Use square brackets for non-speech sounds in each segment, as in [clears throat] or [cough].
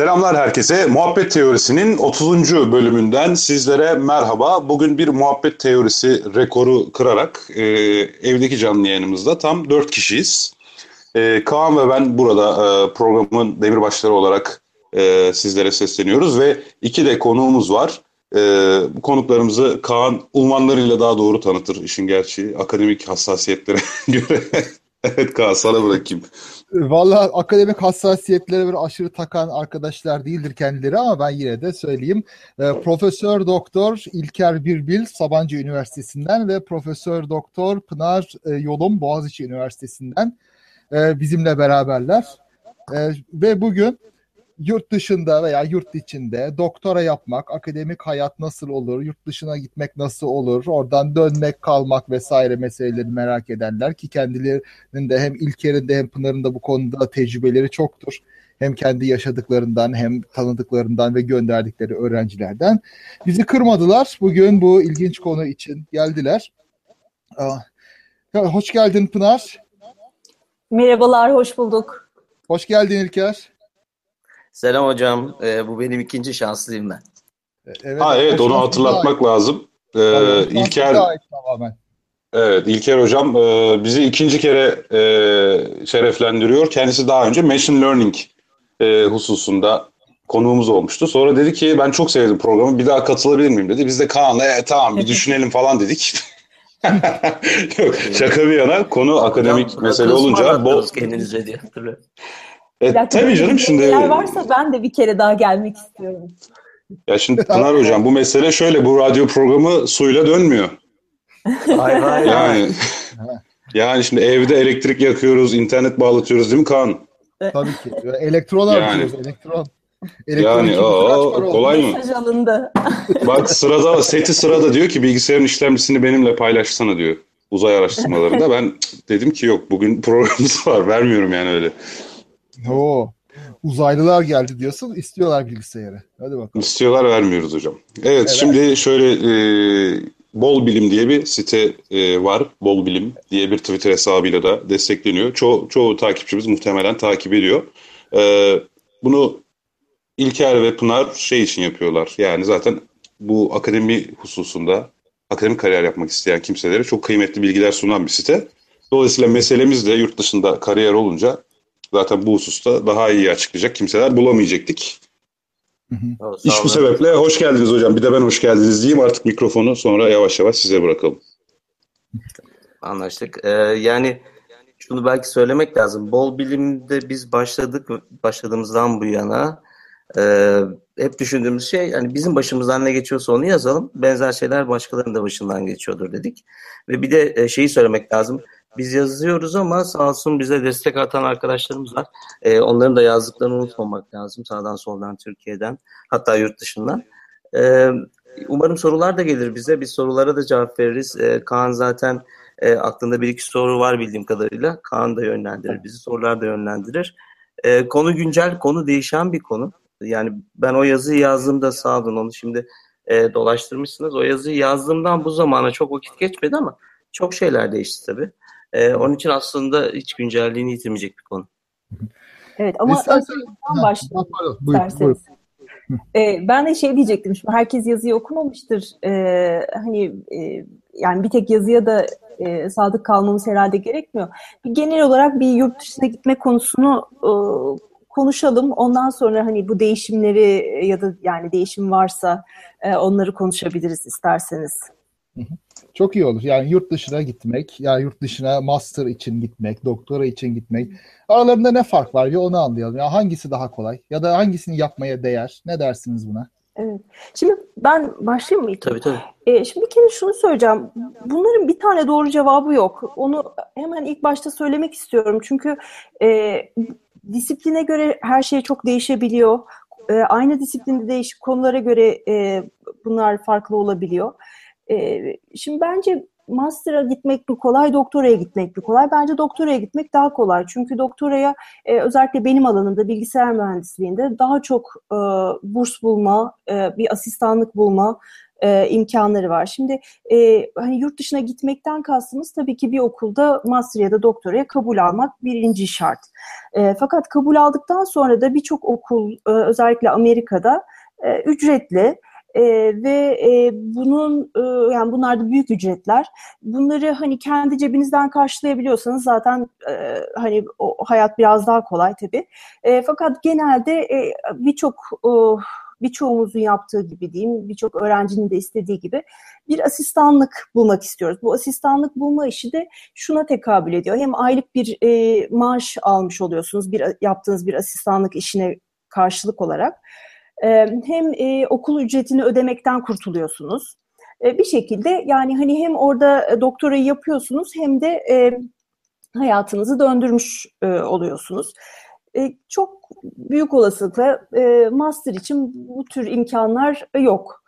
Selamlar herkese. Muhabbet Teorisi'nin 30. bölümünden sizlere merhaba. Bugün bir muhabbet teorisi rekoru kırarak e, evdeki canlı yayınımızda tam 4 kişiyiz. E, Kaan ve ben burada e, programın demirbaşları olarak e, sizlere sesleniyoruz ve iki de konuğumuz var. E, konuklarımızı Kaan ulmanlarıyla daha doğru tanıtır işin gerçeği. Akademik hassasiyetlere [laughs] göre. Evet Kaan sana bırakayım. Valla akademik hassasiyetlere bir aşırı takan arkadaşlar değildir kendileri ama ben yine de söyleyeyim. E, Profesör Doktor İlker Birbil Sabancı Üniversitesi'nden ve Profesör Doktor Pınar e, Yolum Boğaziçi Üniversitesi'nden e, bizimle beraberler. E, ve bugün yurt dışında veya yurt içinde doktora yapmak, akademik hayat nasıl olur, yurt dışına gitmek nasıl olur, oradan dönmek, kalmak vesaire meseleleri merak edenler ki kendilerinin de hem İlker'in de hem Pınar'ın da bu konuda tecrübeleri çoktur. Hem kendi yaşadıklarından hem tanıdıklarından ve gönderdikleri öğrencilerden. Bizi kırmadılar. Bugün bu ilginç konu için geldiler. Hoş geldin Pınar. Merhabalar, hoş bulduk. Hoş geldin İlker. Selam hocam. Ee, bu benim ikinci şanslıyım ben. Evet, ha, evet onu hatırlatmak lazım. Ee, evet, İlker Evet İlker hocam e, bizi ikinci kere e, şereflendiriyor. Kendisi daha önce machine learning e, hususunda konuğumuz olmuştu. Sonra dedi ki ben çok sevdim programı bir daha katılabilir miyim dedi. Biz de Kaan'la e, tamam bir [laughs] düşünelim falan dedik. [laughs] Yok, şaka bir yana konu akademik hocam, mesele olunca bol kendinizce diye hatırlıyorum. E, tabii canım şimdi. Eğer varsa ben de bir kere daha gelmek istiyorum. Ya şimdi [laughs] Pınar Hocam bu mesele şöyle bu radyo programı suyla dönmüyor. Hayır hayır. Yani, [laughs] yani şimdi evde elektrik yakıyoruz, internet bağlatıyoruz değil mi Kaan? Tabii ki. Elektron yani. alıyoruz, elektron. Elektron yani o, kolay mı? [laughs] Bak sırada, seti sırada diyor ki bilgisayarın işlemcisini benimle paylaşsana diyor. Uzay araştırmalarında. Ben dedim ki yok bugün programımız var vermiyorum yani öyle. Oo. Uzaylılar geldi diyorsun. istiyorlar bilgisayarı. Hadi bakalım. İstiyorlar vermiyoruz hocam. Evet, evet. şimdi şöyle e, Bol Bilim diye bir site e, var. Bol Bilim diye bir Twitter hesabıyla da destekleniyor. Ço çoğu takipçimiz muhtemelen takip ediyor. E, bunu İlker ve Pınar şey için yapıyorlar. Yani zaten bu akademi hususunda akademik kariyer yapmak isteyen kimselere çok kıymetli bilgiler sunan bir site. Dolayısıyla meselemiz de yurt dışında kariyer olunca zaten bu hususta daha iyi açıklayacak kimseler bulamayacaktık. Hı hı. İş bu sebeple hoş geldiniz hocam. Bir de ben hoş geldiniz diyeyim. Artık mikrofonu sonra yavaş yavaş size bırakalım. Anlaştık. Ee, yani şunu belki söylemek lazım. Bol bilimde biz başladık başladığımızdan bu yana e, hep düşündüğümüz şey yani bizim başımızdan ne geçiyorsa onu yazalım. Benzer şeyler başkalarının da başından geçiyordur dedik. Ve bir de e, şeyi söylemek lazım. Biz yazıyoruz ama sağ olsun bize destek atan arkadaşlarımız var. E, onların da yazdıklarını unutmamak lazım. Sağdan soldan Türkiye'den hatta yurt dışından. E, umarım sorular da gelir bize. Biz sorulara da cevap veririz. E, Kaan zaten e, aklında bir iki soru var bildiğim kadarıyla. Kaan da yönlendirir bizi. Sorular da yönlendirir. E, konu güncel, konu değişen bir konu. Yani ben o yazıyı yazdığımda sağ olun onu şimdi e, dolaştırmışsınız. O yazıyı yazdığımdan bu zamana çok vakit geçmedi ama çok şeyler değişti tabii. E, onun için aslında hiç güncelliğini yitirmeyecek bir konu. Evet ama başlayalım isterseniz. Ee, ben de şey diyecektim şimdi herkes yazıyı okumamıştır. Ee, hani e, yani bir tek yazıya da e, sadık kalmamız herhalde gerekmiyor. Bir genel olarak bir yurt dışına gitme konusunu e, konuşalım. Ondan sonra hani bu değişimleri ya da yani değişim varsa e, onları konuşabiliriz isterseniz. Çok iyi olur. Yani yurt dışına gitmek, ya yani yurt dışına master için gitmek, doktora için gitmek. Aralarında ne fark var? Bir onu anlayalım. Ya hangisi daha kolay? Ya da hangisini yapmaya değer? Ne dersiniz buna? Evet. Şimdi ben başlayayım mı? Tabii tabii. Ee, şimdi bir kere şunu söyleyeceğim. Bunların bir tane doğru cevabı yok. Onu hemen ilk başta söylemek istiyorum. Çünkü e, disipline göre her şey çok değişebiliyor. E, aynı disiplinde değişik konulara göre e, bunlar farklı olabiliyor. Şimdi bence master'a gitmek mi kolay, doktoraya gitmek mi kolay? Bence doktoraya gitmek daha kolay. Çünkü doktoraya e, özellikle benim alanımda bilgisayar mühendisliğinde daha çok e, burs bulma, e, bir asistanlık bulma, e, imkanları var. Şimdi e, hani yurt dışına gitmekten kastımız tabii ki bir okulda master ya da doktoraya kabul almak birinci şart. E, fakat kabul aldıktan sonra da birçok okul e, özellikle Amerika'da e, ücretli e, ve e, bunun e, yani bunlar da büyük ücretler. Bunları hani kendi cebinizden karşılayabiliyorsanız zaten e, hani o hayat biraz daha kolay tabii. E, fakat genelde e, birçok e, birçoğumuzun yaptığı gibi diyeyim, birçok öğrencinin de istediği gibi bir asistanlık bulmak istiyoruz. Bu asistanlık bulma işi de şuna tekabül ediyor. Hem aylık bir e, maaş almış oluyorsunuz bir yaptığınız bir asistanlık işine karşılık olarak hem e, okul ücretini ödemekten kurtuluyorsunuz. E, bir şekilde yani hani hem orada doktorayı yapıyorsunuz hem de e, hayatınızı döndürmüş e, oluyorsunuz. E, çok büyük olasılıkla e, master için bu tür imkanlar yok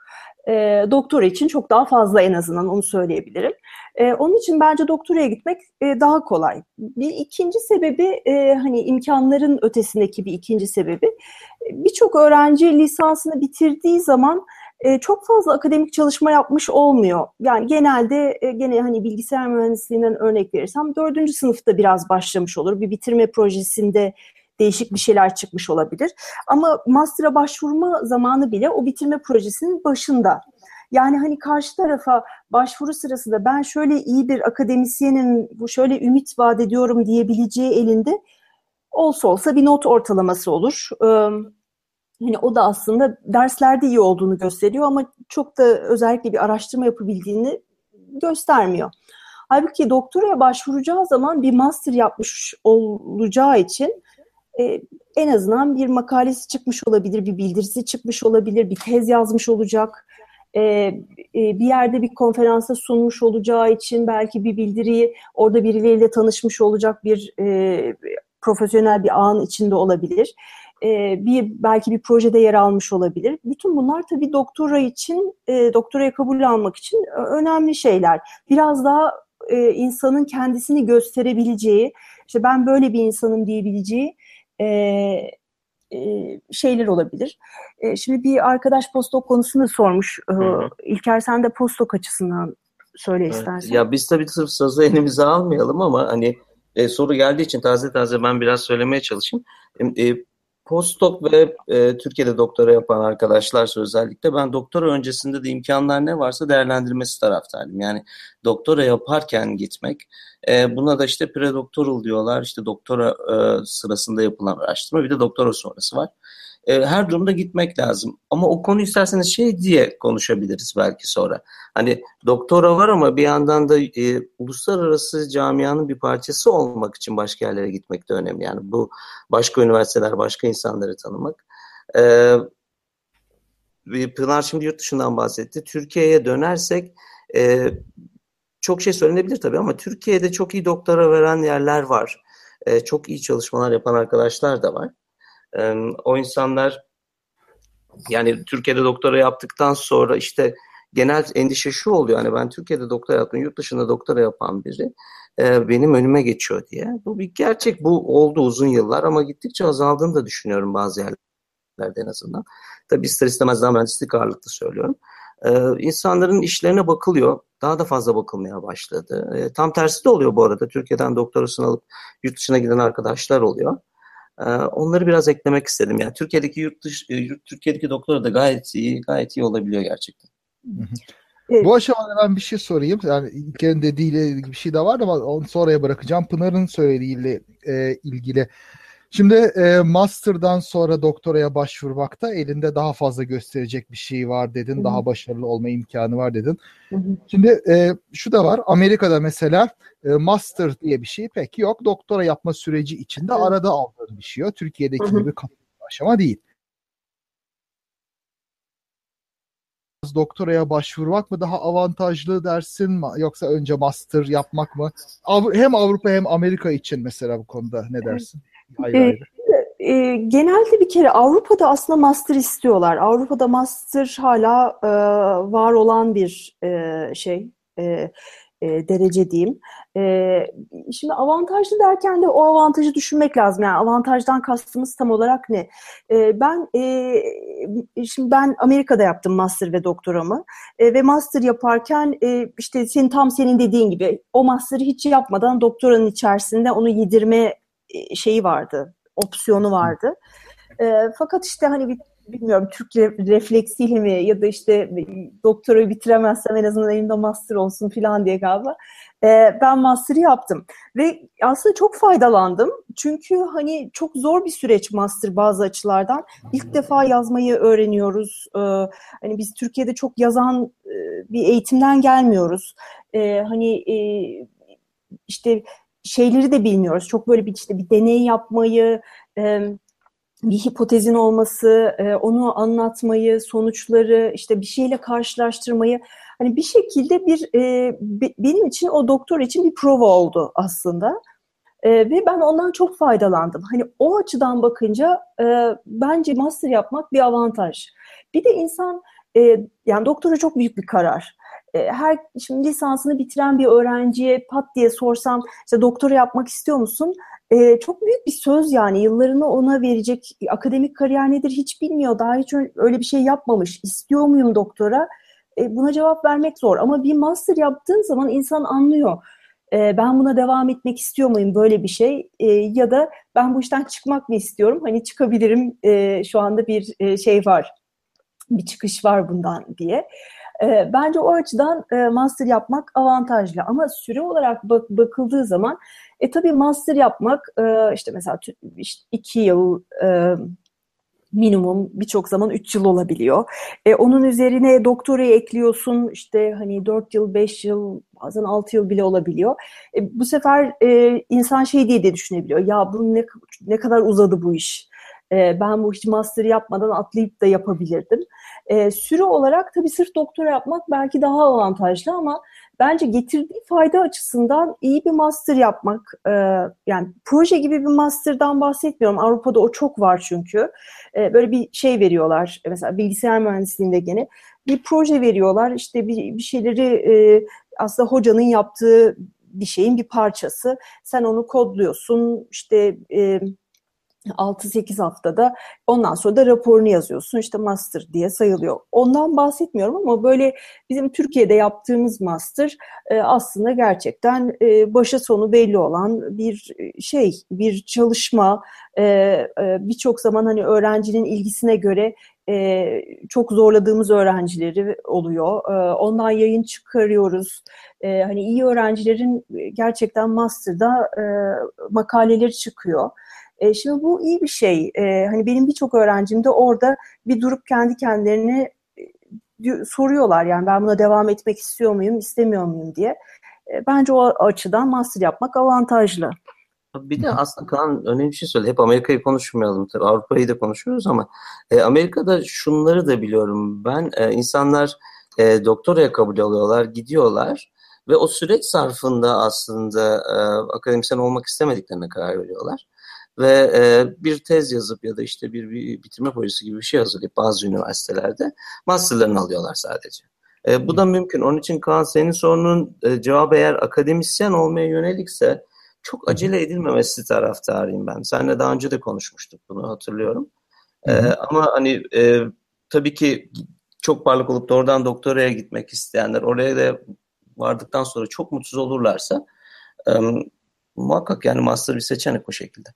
e, doktora için çok daha fazla en azından onu söyleyebilirim. E, onun için bence doktoraya gitmek e, daha kolay. Bir ikinci sebebi e, hani imkanların ötesindeki bir ikinci sebebi e, birçok öğrenci lisansını bitirdiği zaman e, çok fazla akademik çalışma yapmış olmuyor. Yani genelde e, gene hani bilgisayar mühendisliğinden örnek verirsem dördüncü sınıfta biraz başlamış olur. Bir bitirme projesinde değişik bir şeyler çıkmış olabilir. Ama master'a başvurma zamanı bile o bitirme projesinin başında. Yani hani karşı tarafa başvuru sırasında ben şöyle iyi bir akademisyenim, bu şöyle ümit vaat ediyorum diyebileceği elinde olsa olsa bir not ortalaması olur. Ee, hani o da aslında derslerde iyi olduğunu gösteriyor ama çok da özellikle bir araştırma yapabildiğini göstermiyor. Halbuki doktoraya başvuracağı zaman bir master yapmış olacağı için e, en azından bir makalesi çıkmış olabilir, bir bildirisi çıkmış olabilir, bir tez yazmış olacak. E, e, bir yerde bir konferansa sunmuş olacağı için belki bir bildiriyi orada birileriyle tanışmış olacak bir e, profesyonel bir ağın içinde olabilir. E, bir belki bir projede yer almış olabilir. Bütün bunlar tabii doktora için, e, doktoraya kabul almak için önemli şeyler. Biraz daha e, insanın kendisini gösterebileceği, işte ben böyle bir insanım diyebileceği e, e, şeyler olabilir. E, şimdi bir arkadaş postdoc konusunu sormuş. E, İlker sen de postdoc açısından söyle evet. istersen. Ya biz tabii sırf sözü [laughs] elimize almayalım ama hani e, soru geldiği için taze taze ben biraz söylemeye çalışayım. E, postdoc ve e, Türkiye'de doktora yapan arkadaşlar özellikle ben doktora öncesinde de imkanlar ne varsa değerlendirmesi taraftarıyım. Yani doktora yaparken gitmek e, buna da işte predoktoral diyorlar. İşte doktora e, sırasında yapılan araştırma bir de doktora sonrası var. E, her durumda gitmek lazım. Ama o konu isterseniz şey diye konuşabiliriz belki sonra. Hani doktora var ama bir yandan da e, uluslararası camianın bir parçası olmak için başka yerlere gitmek de önemli. Yani bu başka üniversiteler, başka insanları tanımak. E, Pınar şimdi yurt dışından bahsetti. Türkiye'ye dönersek e, çok şey söylenebilir tabii ama Türkiye'de çok iyi doktora veren yerler var. E, çok iyi çalışmalar yapan arkadaşlar da var. E, o insanlar yani Türkiye'de doktora yaptıktan sonra işte genel endişe şu oluyor. Hani ben Türkiye'de doktora yaptım, yurt dışında doktora yapan biri e, benim önüme geçiyor diye. Bu bir gerçek. Bu oldu uzun yıllar ama gittikçe azaldığını da düşünüyorum bazı yerlerde en azından. Tabii ister istemez daha mühendislik ağırlıklı söylüyorum. Ee, insanların işlerine bakılıyor. Daha da fazla bakılmaya başladı. Ee, tam tersi de oluyor bu arada. Türkiye'den doktorasını alıp yurt dışına giden arkadaşlar oluyor. Ee, onları biraz eklemek istedim. Yani Türkiye'deki yurt dış, e, yurt, Türkiye'deki doktora da gayet iyi, gayet iyi olabiliyor gerçekten. Bu aşamada ben bir şey sorayım. Yani İlker'in dediğiyle ilgili bir şey de var ama onu sonraya bırakacağım. Pınar'ın söylediğiyle e, ilgili. Şimdi e, master'dan sonra doktoraya başvurmakta elinde daha fazla gösterecek bir şey var dedin. Hı-hı. Daha başarılı olma imkanı var dedin. Hı-hı. Şimdi e, şu da var. Amerika'da mesela e, master diye bir şey pek yok. Doktora yapma süreci içinde Hı-hı. arada aldığın bir şey o. Türkiye'deki Hı-hı. gibi aşama değil. doktoraya başvurmak mı daha avantajlı dersin yoksa önce master yapmak mı? Hem Avrupa hem Amerika için mesela bu konuda ne dersin? Ayrı ee, ayrı. E, genelde bir kere Avrupa'da aslında master istiyorlar. Avrupa'da master hala e, var olan bir e, şey. E, e, derece diyeyim. E, şimdi avantajlı derken de o avantajı düşünmek lazım. Yani avantajdan kastımız tam olarak ne? E, ben e, şimdi ben Amerika'da yaptım master ve doktoramı e, ve master yaparken e, işte senin tam senin dediğin gibi o master'ı hiç yapmadan doktoranın içerisinde onu yedirme şeyi vardı, opsiyonu vardı. E, fakat işte hani bir bilmiyorum Türk refleksiyle mi ya da işte doktora bitiremezsem en azından elimde master olsun falan diye galiba. Ee, ben master'ı yaptım ve aslında çok faydalandım. Çünkü hani çok zor bir süreç master bazı açılardan. İlk defa yazmayı öğreniyoruz. Ee, hani biz Türkiye'de çok yazan e, bir eğitimden gelmiyoruz. Ee, hani e, işte şeyleri de bilmiyoruz. Çok böyle bir işte bir deney yapmayı, bir hipotezin olması, onu anlatmayı, sonuçları işte bir şeyle karşılaştırmayı hani bir şekilde bir benim için o doktor için bir prova oldu aslında. Ve ben ondan çok faydalandım. Hani o açıdan bakınca bence master yapmak bir avantaj. Bir de insan e, yani doktora çok büyük bir karar. E, her şimdi lisansını bitiren bir öğrenciye pat diye sorsam işte doktora yapmak istiyor musun? e, çok büyük bir söz yani. Yıllarını ona verecek akademik kariyer nedir? Hiç bilmiyor. Daha hiç öyle bir şey yapmamış. İstiyor muyum doktora? E, buna cevap vermek zor. Ama bir master yaptığın zaman insan anlıyor. E, ben buna devam etmek istiyor muyum? böyle bir şey. E, ya da ben bu işten çıkmak mı istiyorum? Hani çıkabilirim e, şu anda bir e, şey var bir çıkış var bundan diye. E, bence o açıdan e, master yapmak avantajlı ama süre olarak bak, bakıldığı zaman e tabii master yapmak e, işte mesela işte iki yıl e, minimum birçok zaman 3 yıl olabiliyor. E, onun üzerine doktorayı ekliyorsun işte hani 4 yıl, 5 yıl, bazen 6 yıl bile olabiliyor. E, bu sefer insan şey diye de düşünebiliyor. Ya bu ne, ne kadar uzadı bu iş. Ben bu hiç master yapmadan atlayıp da yapabilirdim. E, süre olarak tabii sırf doktora yapmak belki daha avantajlı ama bence getirdiği fayda açısından iyi bir master yapmak, e, yani proje gibi bir master'dan bahsetmiyorum. Avrupa'da o çok var çünkü. E, böyle bir şey veriyorlar, mesela bilgisayar mühendisliğinde gene bir proje veriyorlar. İşte bir, bir şeyleri e, aslında hocanın yaptığı bir şeyin bir parçası. Sen onu kodluyorsun, işte... E, 6-8 haftada ondan sonra da raporunu yazıyorsun işte master diye sayılıyor. Ondan bahsetmiyorum ama böyle bizim Türkiye'de yaptığımız master e, aslında gerçekten e, başa sonu belli olan bir şey, bir çalışma. E, birçok zaman hani öğrencinin ilgisine göre çok zorladığımız öğrencileri oluyor. ondan yayın çıkarıyoruz. hani iyi öğrencilerin gerçekten master'da makaleleri çıkıyor. E, şimdi bu iyi bir şey. E, hani benim birçok öğrencim de orada bir durup kendi kendilerine e, soruyorlar yani ben buna devam etmek istiyor muyum, istemiyor muyum diye. E, bence o açıdan master yapmak avantajlı. Bir de aslında Kaan önemli bir şey söyledi. Hep Amerika'yı konuşmayalım tabii. Avrupa'yı da konuşuyoruz ama e, Amerika'da şunları da biliyorum ben. E, insanlar e, doktoraya kabul alıyorlar, gidiyorlar ve o süreç zarfında aslında e, akademisyen olmak istemediklerine karar veriyorlar ve e, bir tez yazıp ya da işte bir, bir bitirme projesi gibi bir şey hazırlayıp bazı üniversitelerde masterlarını alıyorlar sadece. E, bu da mümkün. Onun için Kaan senin sorunun e, cevabı eğer akademisyen olmaya yönelikse çok acele edilmemesi taraftarıyım ben. Seninle daha önce de konuşmuştuk bunu hatırlıyorum. E, ama hani e, tabii ki çok parlak olup da oradan doktoraya gitmek isteyenler oraya da vardıktan sonra çok mutsuz olurlarsa e, muhakkak yani master bir seçenek o şekilde.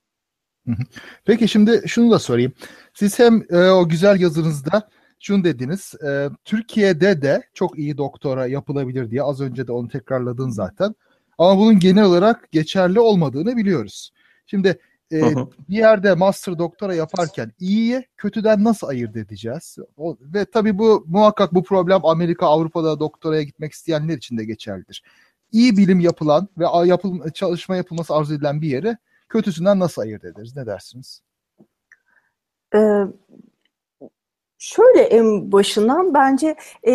Peki şimdi şunu da sorayım. Siz hem e, o güzel yazınızda şunu dediniz. E, Türkiye'de de çok iyi doktora yapılabilir diye az önce de onu tekrarladın zaten. Ama bunun genel olarak geçerli olmadığını biliyoruz. Şimdi e, bir yerde master doktora yaparken iyiye kötüden nasıl ayırt edeceğiz? O, ve tabii bu muhakkak bu problem Amerika, Avrupa'da doktoraya gitmek isteyenler için de geçerlidir. İyi bilim yapılan ve yapıl, çalışma yapılması arzu edilen bir yere kötüsünden nasıl ayırt ederiz? Ne dersiniz? Ee, şöyle en başından bence e,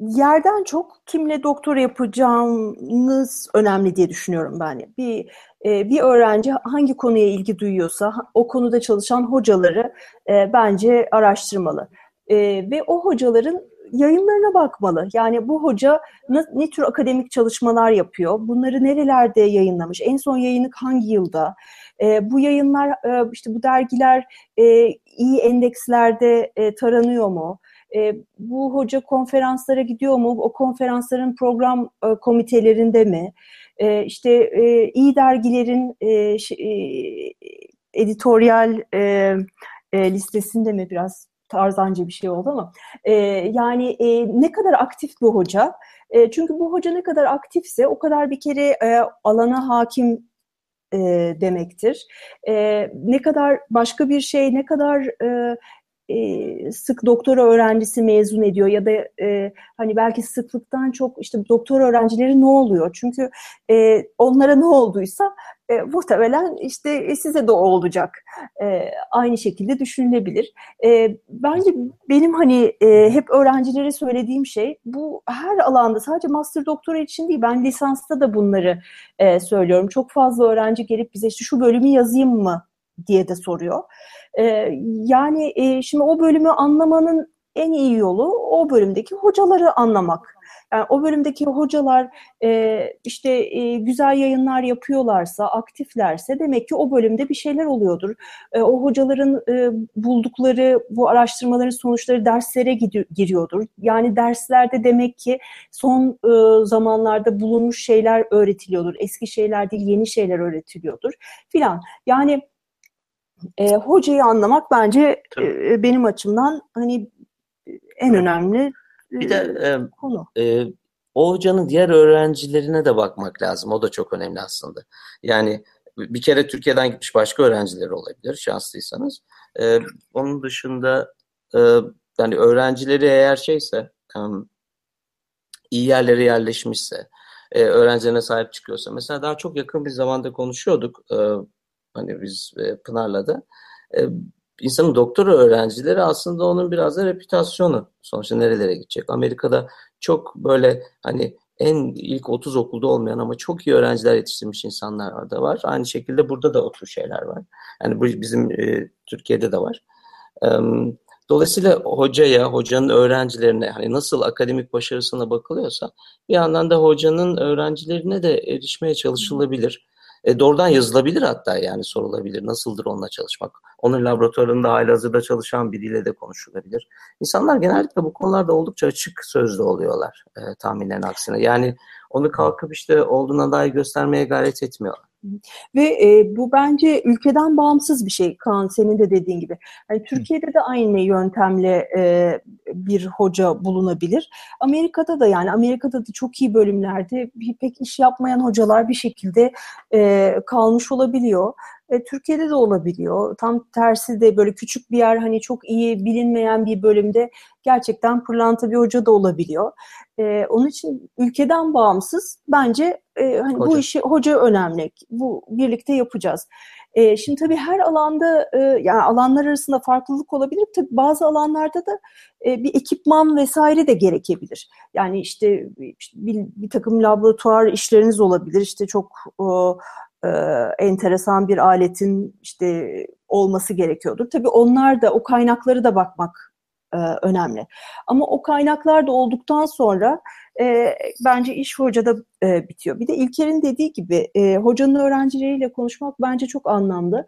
yerden çok kimle doktor yapacağınız önemli diye düşünüyorum ben. Bir e, bir öğrenci hangi konuya ilgi duyuyorsa o konuda çalışan hocaları e, bence araştırmalı. E, ve o hocaların yayınlarına bakmalı. Yani bu hoca ne, ne tür akademik çalışmalar yapıyor? Bunları nerelerde yayınlamış? En son yayını hangi yılda? E, bu yayınlar, e, işte bu dergiler e, iyi endekslerde e, taranıyor mu? E, bu hoca konferanslara gidiyor mu? O konferansların program e, komitelerinde mi? E, işte e, iyi dergilerin e, e, editoryal e, e, listesinde mi biraz tarzanca bir şey oldu ama e, yani e, ne kadar aktif bu hoca? E, çünkü bu hoca ne kadar aktifse o kadar bir kere e, alana hakim e, demektir. E, ne kadar başka bir şey, ne kadar e, e, sık doktora öğrencisi mezun ediyor ya da e, hani belki sıklıktan çok işte doktor öğrencileri ne oluyor? Çünkü e, onlara ne olduysa e, muhtemelen işte e, size de olacak. E, aynı şekilde düşünülebilir. E, bence benim hani e, hep öğrencilere söylediğim şey bu her alanda sadece master doktora için değil ben lisansta da bunları e, söylüyorum. Çok fazla öğrenci gelip bize işte şu bölümü yazayım mı diye de soruyor. E, yani e, şimdi o bölümü anlamanın en iyi yolu o bölümdeki hocaları anlamak. Yani o bölümdeki hocalar e, işte e, güzel yayınlar yapıyorlarsa, aktiflerse demek ki o bölümde bir şeyler oluyordur. E, o hocaların e, buldukları bu araştırmaların sonuçları derslere giriyordur. Yani derslerde demek ki son e, zamanlarda bulunmuş şeyler öğretiliyordur. Eski şeyler değil, yeni şeyler öğretiliyordur filan. Yani e, hocayı anlamak bence e, benim açımdan hani en önemli bir de e, konu. E, o hocanın diğer öğrencilerine de bakmak lazım. O da çok önemli aslında. Yani bir kere Türkiye'den gitmiş başka öğrencileri olabilir şanslıysanız. E, onun dışında e, yani öğrencileri eğer şeyse e, iyi yerlere yerleşmişse e, öğrencilerine sahip çıkıyorsa mesela daha çok yakın bir zamanda konuşuyorduk e, hani biz e, Pınar'la da e, insanın doktora öğrencileri aslında onun biraz da reputasyonu. Sonuçta nerelere gidecek? Amerika'da çok böyle hani en ilk 30 okulda olmayan ama çok iyi öğrenciler yetiştirmiş insanlar da var. Aynı şekilde burada da o tür şeyler var. Yani bu bizim e, Türkiye'de de var. E, dolayısıyla hocaya, hocanın öğrencilerine hani nasıl akademik başarısına bakılıyorsa bir yandan da hocanın öğrencilerine de erişmeye çalışılabilir. E, doğrudan yazılabilir hatta yani sorulabilir. Nasıldır onunla çalışmak? Onun laboratuvarında halihazırda çalışan biriyle de konuşulabilir. İnsanlar genellikle bu konularda oldukça açık sözlü oluyorlar e, tahminlerin aksine. Yani onu kalkıp işte olduğuna dair göstermeye gayret etmiyorlar. Ve e, bu bence ülkeden bağımsız bir şey Kaan senin de dediğin gibi. Yani Türkiye'de de aynı yöntemle e, bir hoca bulunabilir. Amerika'da da yani Amerika'da da çok iyi bölümlerde bir, pek iş yapmayan hocalar bir şekilde e, kalmış olabiliyor. E, Türkiye'de de olabiliyor. Tam tersi de böyle küçük bir yer hani çok iyi bilinmeyen bir bölümde gerçekten pırlanta bir hoca da olabiliyor. E, onun için ülkeden bağımsız bence e, hani hoca. bu işi hoca önemli. Bu birlikte yapacağız. E, şimdi tabii her alanda e, yani alanlar arasında farklılık olabilir. Tabii bazı alanlarda da e, bir ekipman vesaire de gerekebilir. Yani işte, işte bir, bir takım laboratuvar işleriniz olabilir. İşte çok e, e, enteresan bir aletin işte olması gerekiyordur. Tabii onlar da o kaynakları da bakmak e, önemli. Ama o kaynaklar da olduktan sonra e, bence iş hocada e, bitiyor. Bir de İlker'in dediği gibi e, hocanın öğrencileriyle konuşmak bence çok anlamlı.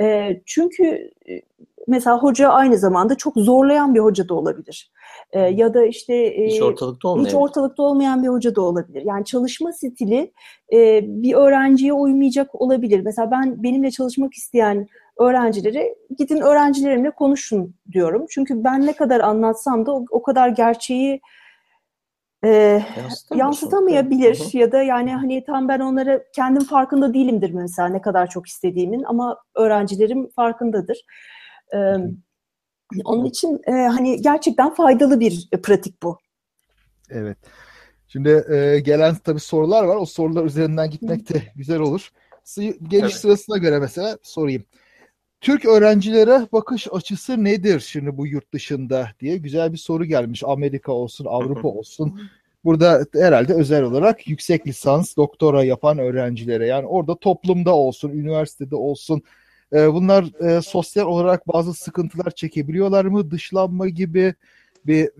E, çünkü e, mesela hoca aynı zamanda çok zorlayan bir hoca da olabilir. E, ya da işte e, hiç ortalıkta olmayan hiç ortalıkta olmayan bir hoca da olabilir. Yani çalışma stili e, bir öğrenciye uymayacak olabilir. Mesela ben benimle çalışmak isteyen öğrencileri gidin öğrencilerimle konuşun diyorum. Çünkü ben ne kadar anlatsam da o, o kadar gerçeği e, yansıtamayabilir hı hı. ya da yani hani tam ben onlara kendim farkında değilimdir mesela ne kadar çok istediğimin ama öğrencilerim farkındadır. E, onun için e, hani gerçekten faydalı bir pratik bu. Evet. Şimdi e, gelen tabii sorular var. O sorular üzerinden gitmek de güzel olur. Geliş evet. sırasına göre mesela sorayım. Türk öğrencilere bakış açısı nedir şimdi bu yurt dışında diye güzel bir soru gelmiş. Amerika olsun, Avrupa olsun. Burada herhalde özel olarak yüksek lisans, doktora yapan öğrencilere yani orada toplumda olsun, üniversitede olsun e, bunlar e, sosyal olarak bazı sıkıntılar çekebiliyorlar mı? Dışlanma gibi bir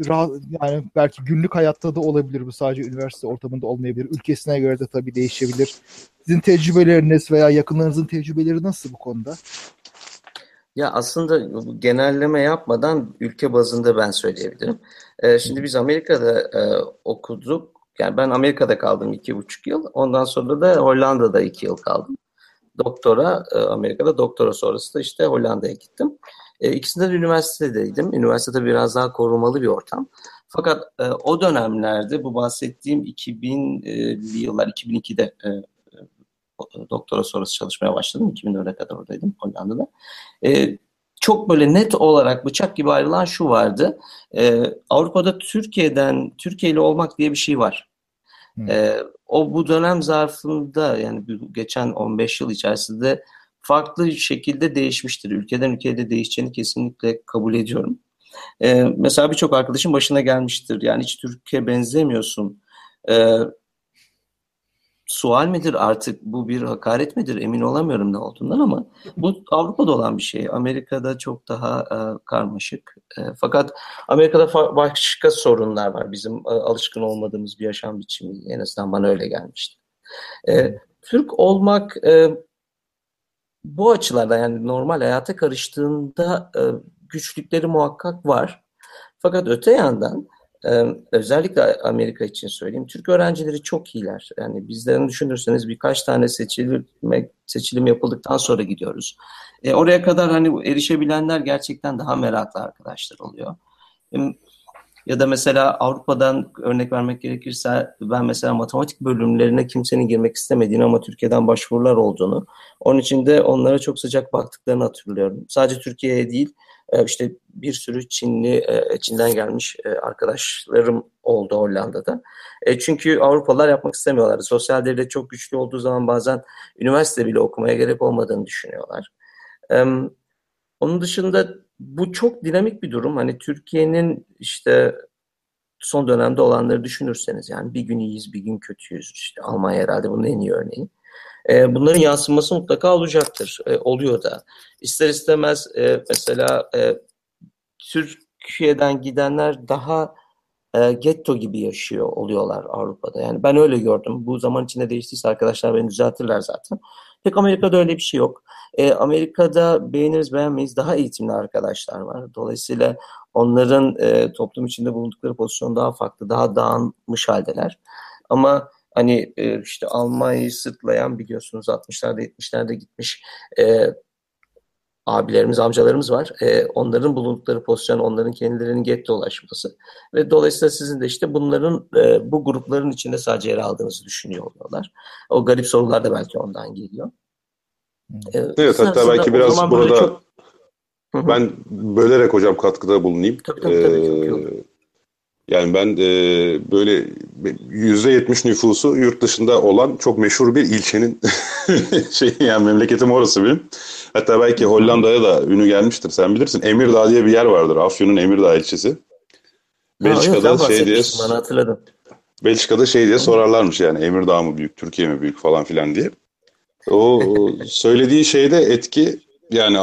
yani belki günlük hayatta da olabilir bu sadece üniversite ortamında olmayabilir. Ülkesine göre de tabii değişebilir. Sizin tecrübeleriniz veya yakınlarınızın tecrübeleri nasıl bu konuda? Ya aslında genelleme yapmadan ülke bazında ben söyleyebilirim. Ee, şimdi biz Amerika'da e, okuduk. Yani ben Amerika'da kaldım iki buçuk yıl. Ondan sonra da Hollanda'da iki yıl kaldım. Doktora e, Amerika'da, doktora sonrası da işte Hollanda'ya gittim. E, ikisinde de üniversitedeydim. Üniversitede biraz daha korumalı bir ortam. Fakat e, o dönemlerde bu bahsettiğim 2000'li yıllar, 2002'de e, doktora sonrası çalışmaya başladım. 2004'e kadar oradaydım Hollanda'da. E, çok böyle net olarak bıçak gibi ayrılan şu vardı. E, Avrupa'da Türkiye'den, Türkiye'li olmak diye bir şey var. Hmm. E, o bu dönem zarfında yani geçen 15 yıl içerisinde farklı şekilde değişmiştir. Ülkeden ülkeye de değişeceğini kesinlikle kabul ediyorum. E, mesela birçok arkadaşım başına gelmiştir. Yani hiç Türkiye benzemiyorsun. E, sual midir artık bu bir hakaret midir emin olamıyorum ne olduğundan ama bu Avrupa'da olan bir şey. Amerika'da çok daha e, karmaşık. E, fakat Amerika'da başka sorunlar var. Bizim e, alışkın olmadığımız bir yaşam biçimi en azından bana öyle gelmişti. E, Türk olmak e, bu açılardan yani normal hayata karıştığında e, güçlükleri muhakkak var. Fakat öte yandan özellikle Amerika için söyleyeyim. Türk öğrencileri çok iyiler. Yani bizlerin düşünürseniz birkaç tane seçilmek, seçilim yapıldıktan sonra gidiyoruz. E, oraya kadar hani erişebilenler gerçekten daha meraklı arkadaşlar oluyor. Ya da mesela Avrupa'dan örnek vermek gerekirse ben mesela matematik bölümlerine kimsenin girmek istemediğini ama Türkiye'den başvurular olduğunu. Onun için de onlara çok sıcak baktıklarını hatırlıyorum. Sadece Türkiye'ye değil e, işte bir sürü Çinli, e, Çin'den gelmiş e, arkadaşlarım oldu Hollanda'da. Çünkü Avrupalılar yapmak istemiyorlardı. Sosyal devlet çok güçlü olduğu zaman bazen üniversite bile okumaya gerek olmadığını düşünüyorlar. Onun dışında bu çok dinamik bir durum. Hani Türkiye'nin işte son dönemde olanları düşünürseniz yani bir gün iyiyiz bir gün kötüyüz. İşte Almanya herhalde bunun en iyi örneği. E, bunların yansıması mutlaka olacaktır. E, oluyor da. İster istemez e, mesela e, Türkiye'den gidenler daha e, getto gibi yaşıyor oluyorlar Avrupa'da. Yani ben öyle gördüm. Bu zaman içinde değiştiyse arkadaşlar beni düzeltirler zaten. Pek Amerika'da öyle bir şey yok. E, Amerika'da beğeniriz beğenmeyiz daha eğitimli arkadaşlar var. Dolayısıyla onların e, toplum içinde bulundukları pozisyon daha farklı, daha dağılmış haldeler. Ama hani e, işte Almanya'yı sırtlayan biliyorsunuz 60'larda 70'lerde gitmiş e, abilerimiz, amcalarımız var. E, onların bulundukları pozisyon, onların kendilerinin getto ulaşması. Ve dolayısıyla sizin de işte bunların, e, bu grupların içinde sadece yer aldığınızı düşünüyor oluyorlar. O garip sorular da belki ondan geliyor. E, evet hatta belki biraz burada çok... ben bölerek hocam katkıda bulunayım. Tabii tabii, tabii çok iyi olur. Yani ben e, böyle %70 nüfusu yurt dışında olan çok meşhur bir ilçenin [laughs] şey yani memleketim orası benim. Hatta belki Hollanda'ya da ünü gelmiştir sen bilirsin. Emirdağ diye bir yer vardır. Afyon'un Emirdağ ilçesi. Belçika'da ha, şey diye bana hatırladım. Belçika'da şey diye sorarlarmış yani Emirdağ mı büyük, Türkiye mi büyük falan filan diye. O söylediği şeyde etki yani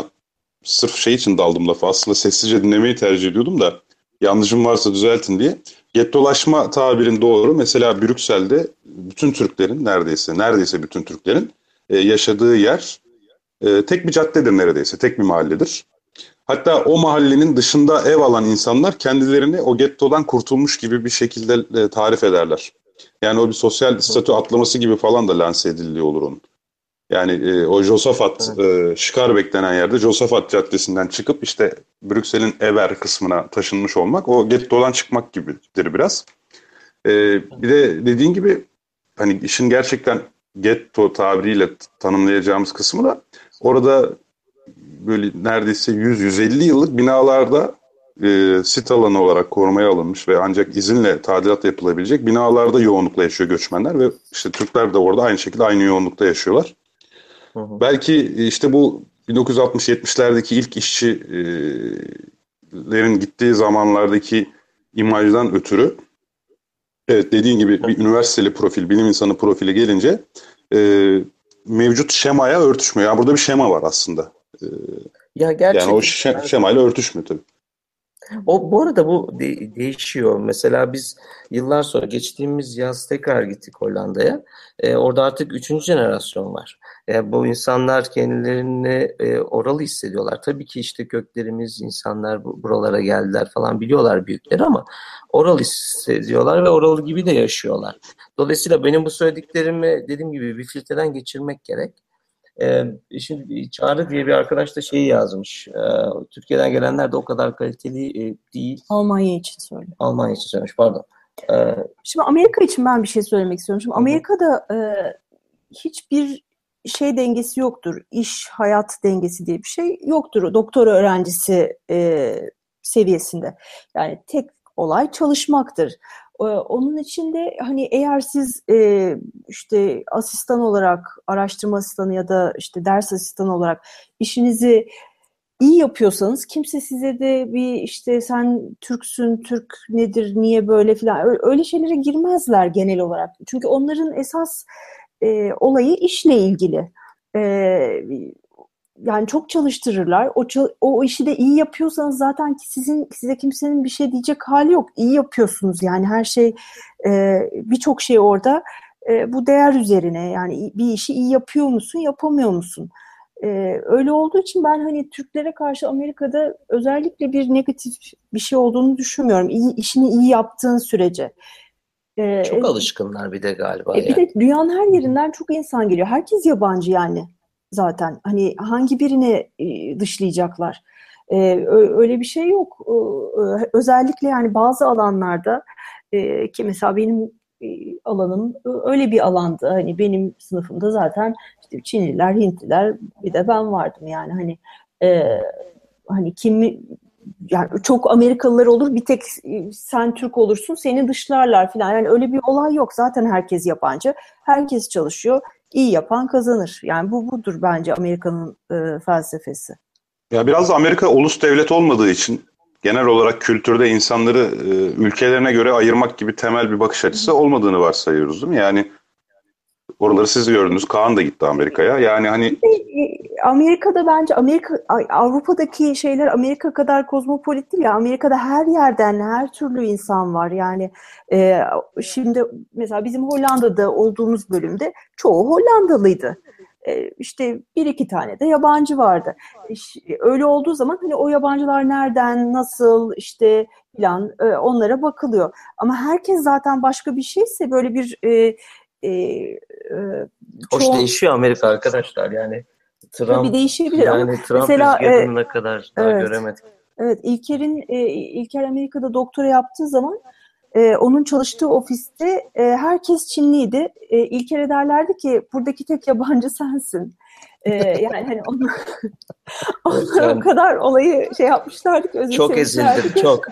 sırf şey için daldım lafı aslında sessizce dinlemeyi tercih ediyordum da yanlışım varsa düzeltin diye. Gettolaşma tabirin doğru. Mesela Brüksel'de bütün Türklerin neredeyse neredeyse bütün Türklerin e, yaşadığı yer e, tek bir caddedir neredeyse. Tek bir mahalledir. Hatta o mahallenin dışında ev alan insanlar kendilerini o gettodan kurtulmuş gibi bir şekilde e, tarif ederler. Yani o bir sosyal statü atlaması gibi falan da lanse edildiği olur onun. Yani e, o Josafat, evet. e, Şikarbek denen yerde Josafat Caddesi'nden çıkıp işte Brüksel'in Ever kısmına taşınmış olmak o gettodan çıkmak gibidir biraz. E, bir de dediğin gibi hani işin gerçekten getto tabiriyle tanımlayacağımız kısmı da orada böyle neredeyse 100-150 yıllık binalarda e, sit alanı olarak korumaya alınmış ve ancak izinle tadilat yapılabilecek binalarda yoğunlukla yaşıyor göçmenler ve işte Türkler de orada aynı şekilde aynı yoğunlukta yaşıyorlar. Hı hı. Belki işte bu 1960-70'lerdeki ilk işçilerin gittiği zamanlardaki imajdan ötürü evet dediğin gibi bir üniversiteli profil, bilim insanı profili gelince e, mevcut şemaya örtüşmüyor. Yani burada bir şema var aslında. E, ya gerçekten. Yani o şe- şemayla örtüşmüyor tabii. O bu arada bu de- değişiyor. Mesela biz yıllar sonra geçtiğimiz yaz tekrar gittik Hollanda'ya. E, orada artık üçüncü jenerasyon var. E, bu insanlar kendilerini e, oralı hissediyorlar. Tabii ki işte köklerimiz, insanlar bu, buralara geldiler falan biliyorlar büyükleri ama oralı hissediyorlar ve oralı gibi de yaşıyorlar. Dolayısıyla benim bu söylediklerimi dediğim gibi bir filtreden geçirmek gerek. Ee, şimdi Çağrı diye bir arkadaş da şeyi yazmış. Ee, Türkiye'den gelenler de o kadar kaliteli e, değil. Almanya için söyle. Almanya için söylemiş pardon. Ee, Şimdi Amerika için ben bir şey söylemek istiyorum. Şimdi Amerika'da e, hiçbir şey dengesi yoktur. İş, hayat dengesi diye bir şey yoktur. Doktora öğrencisi e, seviyesinde. Yani tek olay çalışmaktır. E, onun için de hani eğer siz e, işte asistan olarak, araştırma asistanı ya da işte ders asistanı olarak işinizi iyi yapıyorsanız kimse size de bir işte sen Türksün, Türk nedir, niye böyle filan öyle şeylere girmezler genel olarak. Çünkü onların esas e, olayı işle ilgili. E, yani çok çalıştırırlar. O, o işi de iyi yapıyorsanız zaten sizin size kimsenin bir şey diyecek hali yok. İyi yapıyorsunuz yani her şey e, birçok şey orada e, bu değer üzerine yani bir işi iyi yapıyor musun, yapamıyor musun? Ee, öyle olduğu için ben hani Türklere karşı Amerika'da özellikle bir negatif bir şey olduğunu düşünmüyorum. İyi, işini iyi yaptığın sürece. Ee, çok alışkınlar bir de galiba. E, bir de dünyanın her yerinden çok insan geliyor. Herkes yabancı yani zaten. Hani hangi birini e, dışlayacaklar? Ee, öyle bir şey yok. Ee, özellikle yani bazı alanlarda e, ki mesela benim e, alanım öyle bir alandı. Hani benim sınıfımda zaten işte Çinliler, Hintliler bir de ben vardım yani hani e, hani kimi yani çok Amerikalılar olur bir tek sen Türk olursun seni dışlarlar falan yani öyle bir olay yok zaten herkes yabancı herkes çalışıyor iyi yapan kazanır yani bu budur bence Amerika'nın e, felsefesi. Ya biraz da Amerika ulus devlet olmadığı için genel olarak kültürde insanları e, ülkelerine göre ayırmak gibi temel bir bakış açısı olmadığını varsayıyoruz değil mi? Yani oraları siz gördünüz. Kaan da gitti Amerika'ya. Yani hani e, Amerika'da bence Amerika Avrupa'daki şeyler Amerika kadar kozmopolit değil ya. Amerika'da her yerden her türlü insan var. Yani e, şimdi mesela bizim Hollanda'da olduğumuz bölümde çoğu Hollandalıydı. E, işte bir iki tane de yabancı vardı. Öyle olduğu zaman hani o yabancılar nereden, nasıl işte plan e, onlara bakılıyor. Ama herkes zaten başka bir şeyse böyle bir e, e, Hoş çoğu... değişiyor Amerika arkadaşlar yani. Trump, Tabii değişebilir yani ama Trump mesela e, kadar daha evet, göremedik. Evet, İlker'in e, İlker Amerika'da doktora yaptığı zaman e, onun çalıştığı ofiste e, herkes Çinliydi. E, İlker'e derlerdi ki buradaki tek yabancı [laughs] sensin. E, yani hani [laughs] onlar, onlar yani, o kadar olayı şey yapmışlardı ki Çok ezildim, çok. [laughs]